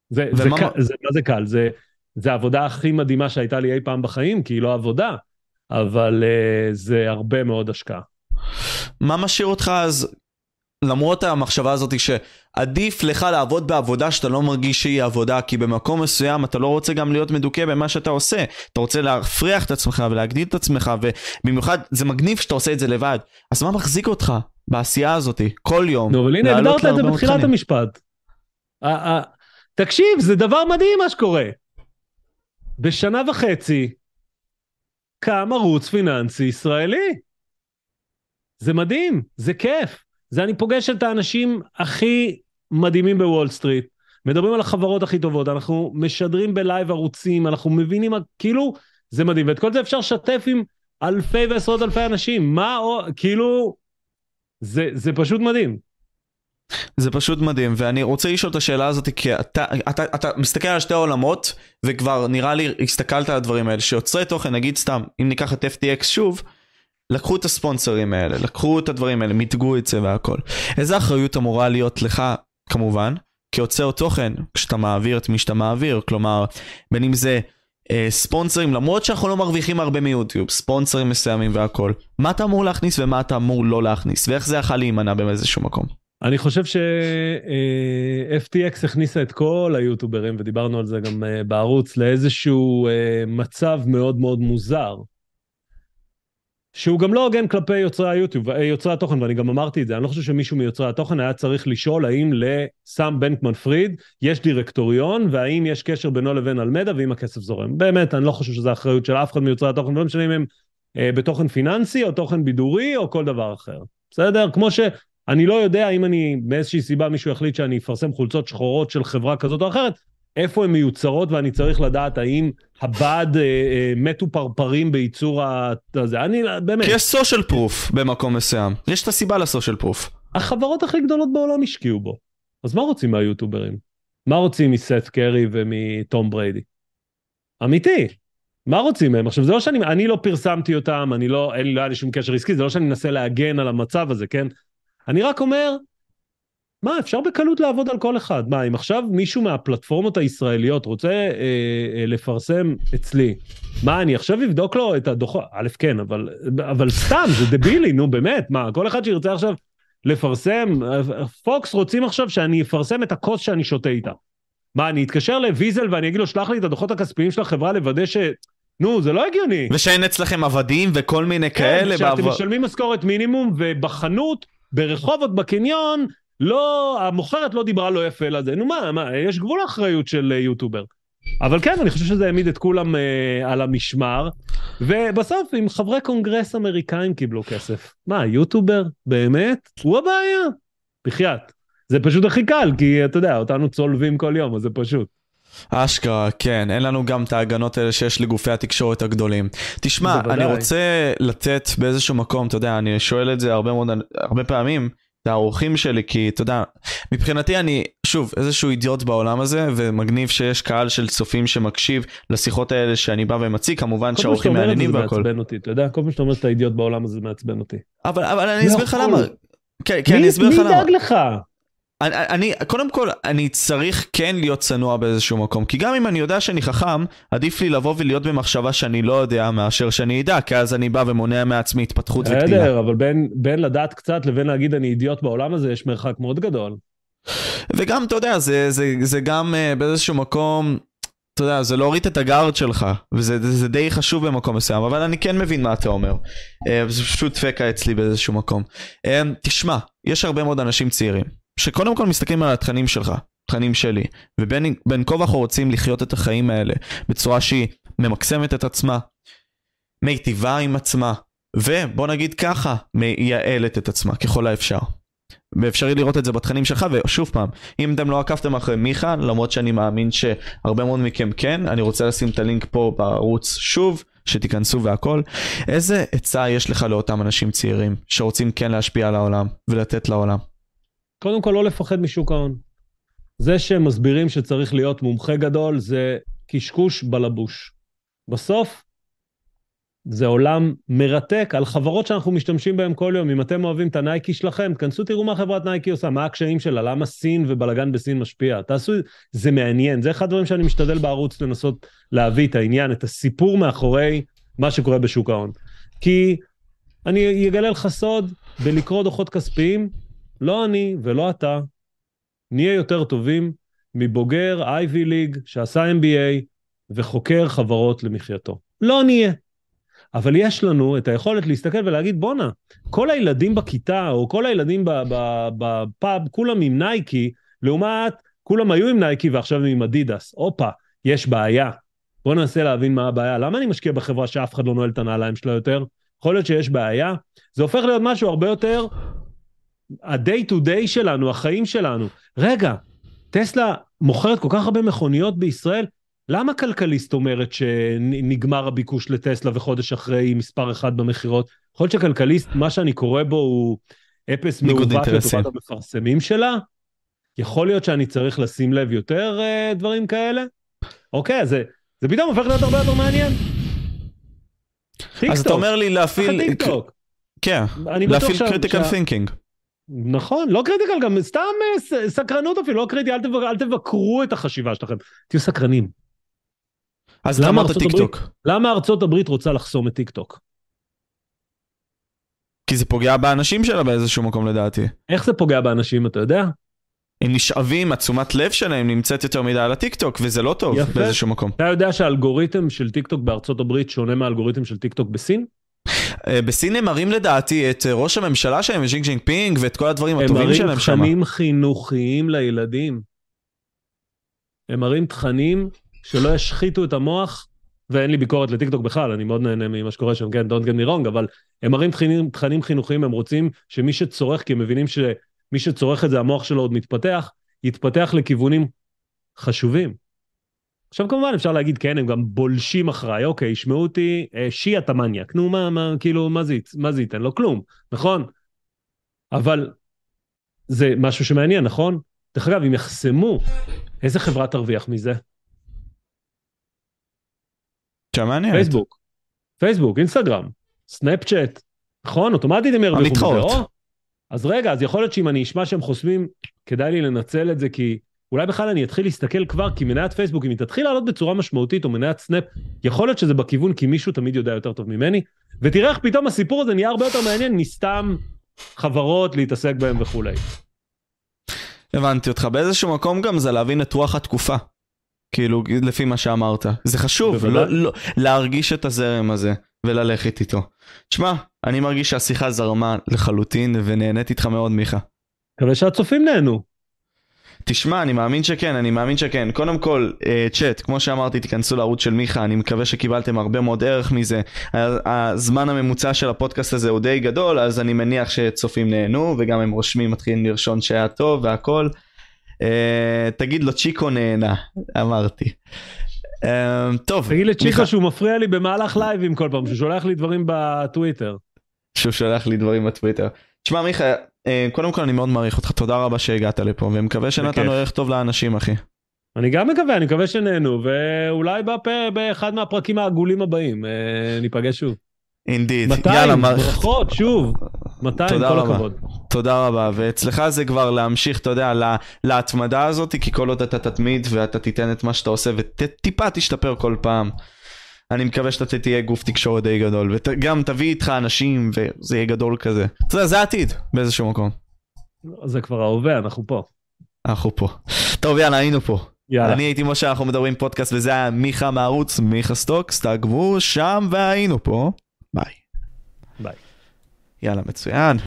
זה, זה, ומה- קל, זה, מה זה קל? זה, זה העבודה הכי מדהימה שהייתה לי אי פעם בחיים, כי היא לא עבודה, אבל uh, זה הרבה מאוד השקעה. מה משאיר אותך אז, למרות המחשבה הזאת שעדיף לך לעבוד בעבודה שאתה לא מרגיש שהיא עבודה, כי במקום מסוים אתה לא רוצה גם להיות מדוכא במה שאתה עושה. אתה רוצה להפריח את עצמך ולהגדיל את עצמך, ובמיוחד זה מגניב שאתה עושה את זה לבד. אז מה מחזיק אותך בעשייה הזאת כל יום? נו, אבל הנה, הגדרת את זה בתחילת? המשפט. תקשיב, זה דבר מדהים מה שקורה. בשנה וחצי קם ערוץ פיננסי ישראלי. זה מדהים, זה כיף. זה אני פוגש את האנשים הכי מדהימים בוול סטריט, מדברים על החברות הכי טובות, אנחנו משדרים ב live ערוצים, אנחנו מבינים, כאילו, זה מדהים. ואת כל זה אפשר לשתף עם אלפי ועשרות אלפי אנשים. מה עוד, כאילו, זה, זה פשוט מדהים. זה פשוט מדהים, ואני רוצה לשאול את השאלה הזאת, כי אתה, אתה, אתה מסתכל על שתי העולמות, וכבר נראה לי הסתכלת על הדברים האלה, שיוצרי תוכן, נגיד סתם, אם ניקח את FTX שוב, לקחו את הספונסרים האלה, לקחו את הדברים האלה, מיתגו את זה והכל. איזה אחריות אמורה להיות לך, כמובן, כיוצר תוכן, כשאתה מעביר את מי שאתה מעביר, כלומר, בין אם זה אה, ספונסרים, למרות שאנחנו לא מרוויחים הרבה מיוטיוב, ספונסרים מסוימים והכל, מה אתה אמור להכניס ומה אתה אמור לא להכניס, ואיך זה יכול להימנע באיזשהו מקום. אני חושב ש-FTX הכניסה את כל היוטוברים, ודיברנו על זה גם אה, בערוץ, לאיזשהו אה, מצב מאוד מאוד מוזר. שהוא גם לא הוגן כלפי יוצרי היוטיוב, אה, יוצרי התוכן, ואני גם אמרתי את זה, אני לא חושב שמישהו מיוצרי התוכן היה צריך לשאול האם לסם בנקמן פריד יש דירקטוריון, והאם יש קשר בינו לבין אלמדה, ואם הכסף זורם. באמת, אני לא חושב שזו אחריות של אף אחד מיוצרי התוכן, לא משנה אם הם אה, בתוכן פיננסי, או תוכן בידורי, או כל דבר אחר. בסדר? כמו ש... אני לא יודע אם אני, מאיזושהי סיבה מישהו יחליט שאני אפרסם חולצות שחורות של חברה כזאת או אחרת, איפה הן מיוצרות ואני צריך לדעת האם הבד אה, אה, מתו פרפרים בייצור. הזה. אני, באמת, כי יש סושיאל פרוף במקום מסוים. יש את הסיבה לסושיאל פרוף. החברות הכי גדולות בעולם השקיעו בו. אז מה רוצים מהיוטוברים? מה רוצים מסת קרי ומתום בריידי? אמיתי. מה רוצים מהם? עכשיו, זה לא שאני, אני לא פרסמתי אותם, אני לא, אין לי, לא היה לי שום קשר עסקי, זה לא שאני מנסה להגן על המצב הזה, כן? אני רק אומר, מה, אפשר בקלות לעבוד על כל אחד. מה, אם עכשיו מישהו מהפלטפורמות הישראליות רוצה אה, אה, לפרסם אצלי, מה, אני עכשיו אבדוק לו את הדוחות? א', כן, אבל, אבל סתם, זה דבילי, נו באמת, מה, כל אחד שירצה עכשיו לפרסם, פוקס רוצים עכשיו שאני אפרסם את הכוס שאני שותה איתה. מה, אני אתקשר לוויזל ואני אגיד לו, שלח לי את הדוחות הכספיים של החברה לוודא ש... נו, זה לא הגיוני. ושאין אצלכם עבדים וכל מיני כן, כאלה. שאתם בעבור- משלמים משכורת מינימום, ובחנות, ברחובות, בקניון, לא, המוכרת לא דיברה לא יפה לזה. נו מה, מה, יש גבול לאחריות של אה, יוטובר. אבל כן, אני חושב שזה העמיד את כולם אה, על המשמר, ובסוף, אם חברי קונגרס אמריקאים קיבלו כסף, מה, יוטובר? באמת? הוא הבעיה? בחייאת. זה פשוט הכי קל, כי אתה יודע, אותנו צולבים כל יום, אז זה פשוט. אשכרה, כן, אין לנו גם את ההגנות האלה שיש לגופי התקשורת הגדולים. תשמע, בוודאי. אני רוצה לתת באיזשהו מקום, אתה יודע, אני שואל את זה הרבה מאוד, הרבה פעמים, את האורחים שלי, כי אתה יודע, מבחינתי אני, שוב, איזשהו אידיוט בעולם הזה, ומגניב שיש קהל של צופים שמקשיב לשיחות האלה שאני בא ומציג, כמובן כל פעם שאתה שהאורחים אומר את זה, מעניינים והכל. מעצבן אותי, אתה יודע? כל פעם שאתה אומר שאתה אידיוט בעולם הזה, זה מעצבן אותי. אבל, אבל אני לא אסביר לך. למה. כן, כן, מי- אני אסביר לך מי למה. ידאג לך? אני, אני, קודם כל, אני צריך כן להיות צנוע באיזשהו מקום, כי גם אם אני יודע שאני חכם, עדיף לי לבוא ולהיות במחשבה שאני לא יודע מאשר שאני אדע, כי אז אני בא ומונע מעצמי התפתחות וגדילה. בסדר, אבל בין, בין לדעת קצת לבין להגיד אני אידיוט בעולם הזה, יש מרחק מאוד גדול. וגם, אתה יודע, זה, זה, זה גם uh, באיזשהו מקום, אתה יודע, זה להוריד את הגארד שלך, וזה זה, זה די חשוב במקום מסוים, אבל אני כן מבין מה אתה אומר. Uh, זה פשוט פקע אצלי באיזשהו מקום. Uh, תשמע, יש הרבה מאוד אנשים צעירים, שקודם כל מסתכלים על התכנים שלך, תכנים שלי, ובין בין כה וכה רוצים לחיות את החיים האלה בצורה שהיא ממקסמת את עצמה, מיטיבה עם עצמה, ובוא נגיד ככה, מייעלת את עצמה ככל האפשר. ואפשרי לראות את זה בתכנים שלך, ושוב פעם, אם אתם לא עקבתם אחרי מיכה, למרות שאני מאמין שהרבה מאוד מכם כן, אני רוצה לשים את הלינק פה בערוץ שוב, שתיכנסו והכל. איזה עצה יש לך לאותם אנשים צעירים שרוצים כן להשפיע על העולם ולתת לעולם? קודם כל, לא לפחד משוק ההון. זה שהם מסבירים שצריך להיות מומחה גדול, זה קשקוש בלבוש. בסוף, זה עולם מרתק על חברות שאנחנו משתמשים בהן כל יום. אם אתם אוהבים את הנייקי שלכם, תכנסו תראו מה חברת נייקי עושה, מה הקשיים שלה, למה סין ובלאגן בסין משפיע. תעשו, זה מעניין, זה אחד הדברים שאני משתדל בערוץ לנסות להביא את העניין, את הסיפור מאחורי מה שקורה בשוק ההון. כי אני אגלה לך סוד, בלקרוא דוחות כספיים, לא אני ולא אתה, נהיה יותר טובים מבוגר Ivy League שעשה MBA וחוקר חברות למחייתו. לא נהיה. אבל יש לנו את היכולת להסתכל ולהגיד, בואנה, כל הילדים בכיתה, או כל הילדים בפאב, כולם עם נייקי, לעומת כולם היו עם נייקי ועכשיו הם עם אדידס. הופה, יש בעיה. בואו ננסה להבין מה הבעיה. למה אני משקיע בחברה שאף אחד לא נועל את הנעליים שלה יותר? יכול להיות שיש בעיה. זה הופך להיות משהו הרבה יותר, ה-day to day שלנו, החיים שלנו. רגע, טסלה מוכרת כל כך הרבה מכוניות בישראל, למה כלכליסט אומרת שנגמר הביקוש לטסלה וחודש אחרי היא מספר אחד במכירות? יכול להיות שכלכליסט, מה שאני קורא בו הוא אפס מעוות לטובת המפרסמים שלה? יכול להיות שאני צריך לשים לב יותר uh, דברים כאלה? אוקיי, אז זה, זה פתאום הופך להיות הרבה יותר מעניין. אז אתה אומר לי להפעיל... כן, להפעיל critical thinking. נכון, לא critical, גם סתם אה, סקרנות אפילו, לא קריטי, אל תבקרו את החשיבה שלכם, תהיו סקרנים. אז למה אמרת טיק טוק? למה ארצות הברית רוצה לחסום את טיק טוק? כי זה פוגע באנשים שלה באיזשהו מקום לדעתי. איך זה פוגע באנשים, אתה יודע? הם נשאבים, התשומת לב שלהם נמצאת יותר מדי על הטיק טוק, וזה לא טוב יפה. באיזשהו מקום. אתה יודע שהאלגוריתם של טיק טוק בארצות הברית שונה מהאלגוריתם של טיק טוק בסין? אה, בסין הם מראים לדעתי את ראש הממשלה שלהם, שי ז'ינג פינג, ואת כל הדברים הטובים שלהם שם. הם מראים תכנים חינוכיים לילדים. הם מראים תכנים שלא ישחיתו את המוח, ואין לי ביקורת לטיקטוק בכלל, אני מאוד נהנה ממה שקורה שם, כן, don't get me wrong, אבל הם מראים תכנים, תכנים חינוכיים, הם רוצים שמי שצורך, כי הם מבינים שמי שצורך את זה, המוח שלו עוד מתפתח, יתפתח לכיוונים חשובים. עכשיו כמובן אפשר להגיד, כן, הם גם בולשים אחריי, אוקיי, ישמעו אותי, אה, שי אתה מניאק, נו מה, מה, כאילו, מה זה, מה זה ייתן לו? כלום, נכון? אבל זה משהו שמעניין, נכון? דרך אגב, אם יחסמו, איזה חברה תרוויח מזה? שמעניין. פייסבוק, פייסבוק, אינסטגרם, סנאפצ'אט, נכון? אוטומטית הם ירוויחו מזה, או? אז רגע, אז יכול להיות שאם אני אשמע שהם חוסמים, כדאי לי לנצל את זה כי אולי בכלל אני אתחיל להסתכל כבר, כי מניית פייסבוק, אם היא תתחיל לעלות בצורה משמעותית, או מניית סנאפ, יכול להיות שזה בכיוון, כי מישהו תמיד יודע יותר טוב ממני, ותראה איך פתאום הסיפור הזה נהיה הרבה יותר מעניין מסתם חברות להתעסק בהם וכולי. הבנתי אותך, באיזשהו מקום גם זה להבין את רוח התקופה. כאילו, לפי מה שאמרת. זה חשוב, לא, לא, להרגיש את הזרם הזה וללכת איתו. תשמע, אני מרגיש שהשיחה זרמה לחלוטין ונהנית איתך מאוד, מיכה. מקווה שהצופים נהנו. תשמע, אני מאמין שכן, אני מאמין שכן. קודם כל, צ'אט, כמו שאמרתי, תיכנסו לערוץ של מיכה, אני מקווה שקיבלתם הרבה מאוד ערך מזה. הזמן הממוצע של הפודקאסט הזה הוא די גדול, אז אני מניח שצופים נהנו, וגם הם רושמים, מתחילים לרשום שהיה טוב והכל. Uh, תגיד לו צ'יקו נהנה, אמרתי. Uh, טוב, תגיד לצ'יקו מיכה... שהוא מפריע לי במהלך לייבים כל פעם, שהוא שולח לי דברים בטוויטר. שהוא שולח לי דברים בטוויטר. תשמע מיכה, uh, קודם כל אני מאוד מעריך אותך, תודה רבה שהגעת לפה, ומקווה שנתנו ערך טוב לאנשים אחי. אני גם מקווה, אני מקווה שנהנו, ואולי בפה, באחד מהפרקים העגולים הבאים, uh, ניפגש שוב. אינדיד. 200, יאללה, ברכות, שוב. 200, כל רבה. הכבוד. תודה רבה, ואצלך זה כבר להמשיך, אתה יודע, לה, להתמדה הזאת, כי כל עוד אתה תתמיד ואתה תיתן את מה שאתה עושה וטיפה תשתפר כל פעם. אני מקווה שאתה תהיה גוף תקשורת די גדול, וגם תביא איתך אנשים וזה יהיה גדול כזה. אתה יודע, זה העתיד באיזשהו מקום. זה כבר ההווה, אנחנו פה. אנחנו פה. טוב, יאללה, היינו פה. יאללה. אני הייתי משה, אנחנו מדברים פודקאסט, וזה היה מיכה מהערוץ, מיכה סטוקס, תעקבו שם והיינו פה. ביי. ביי. יאללה, מצוין.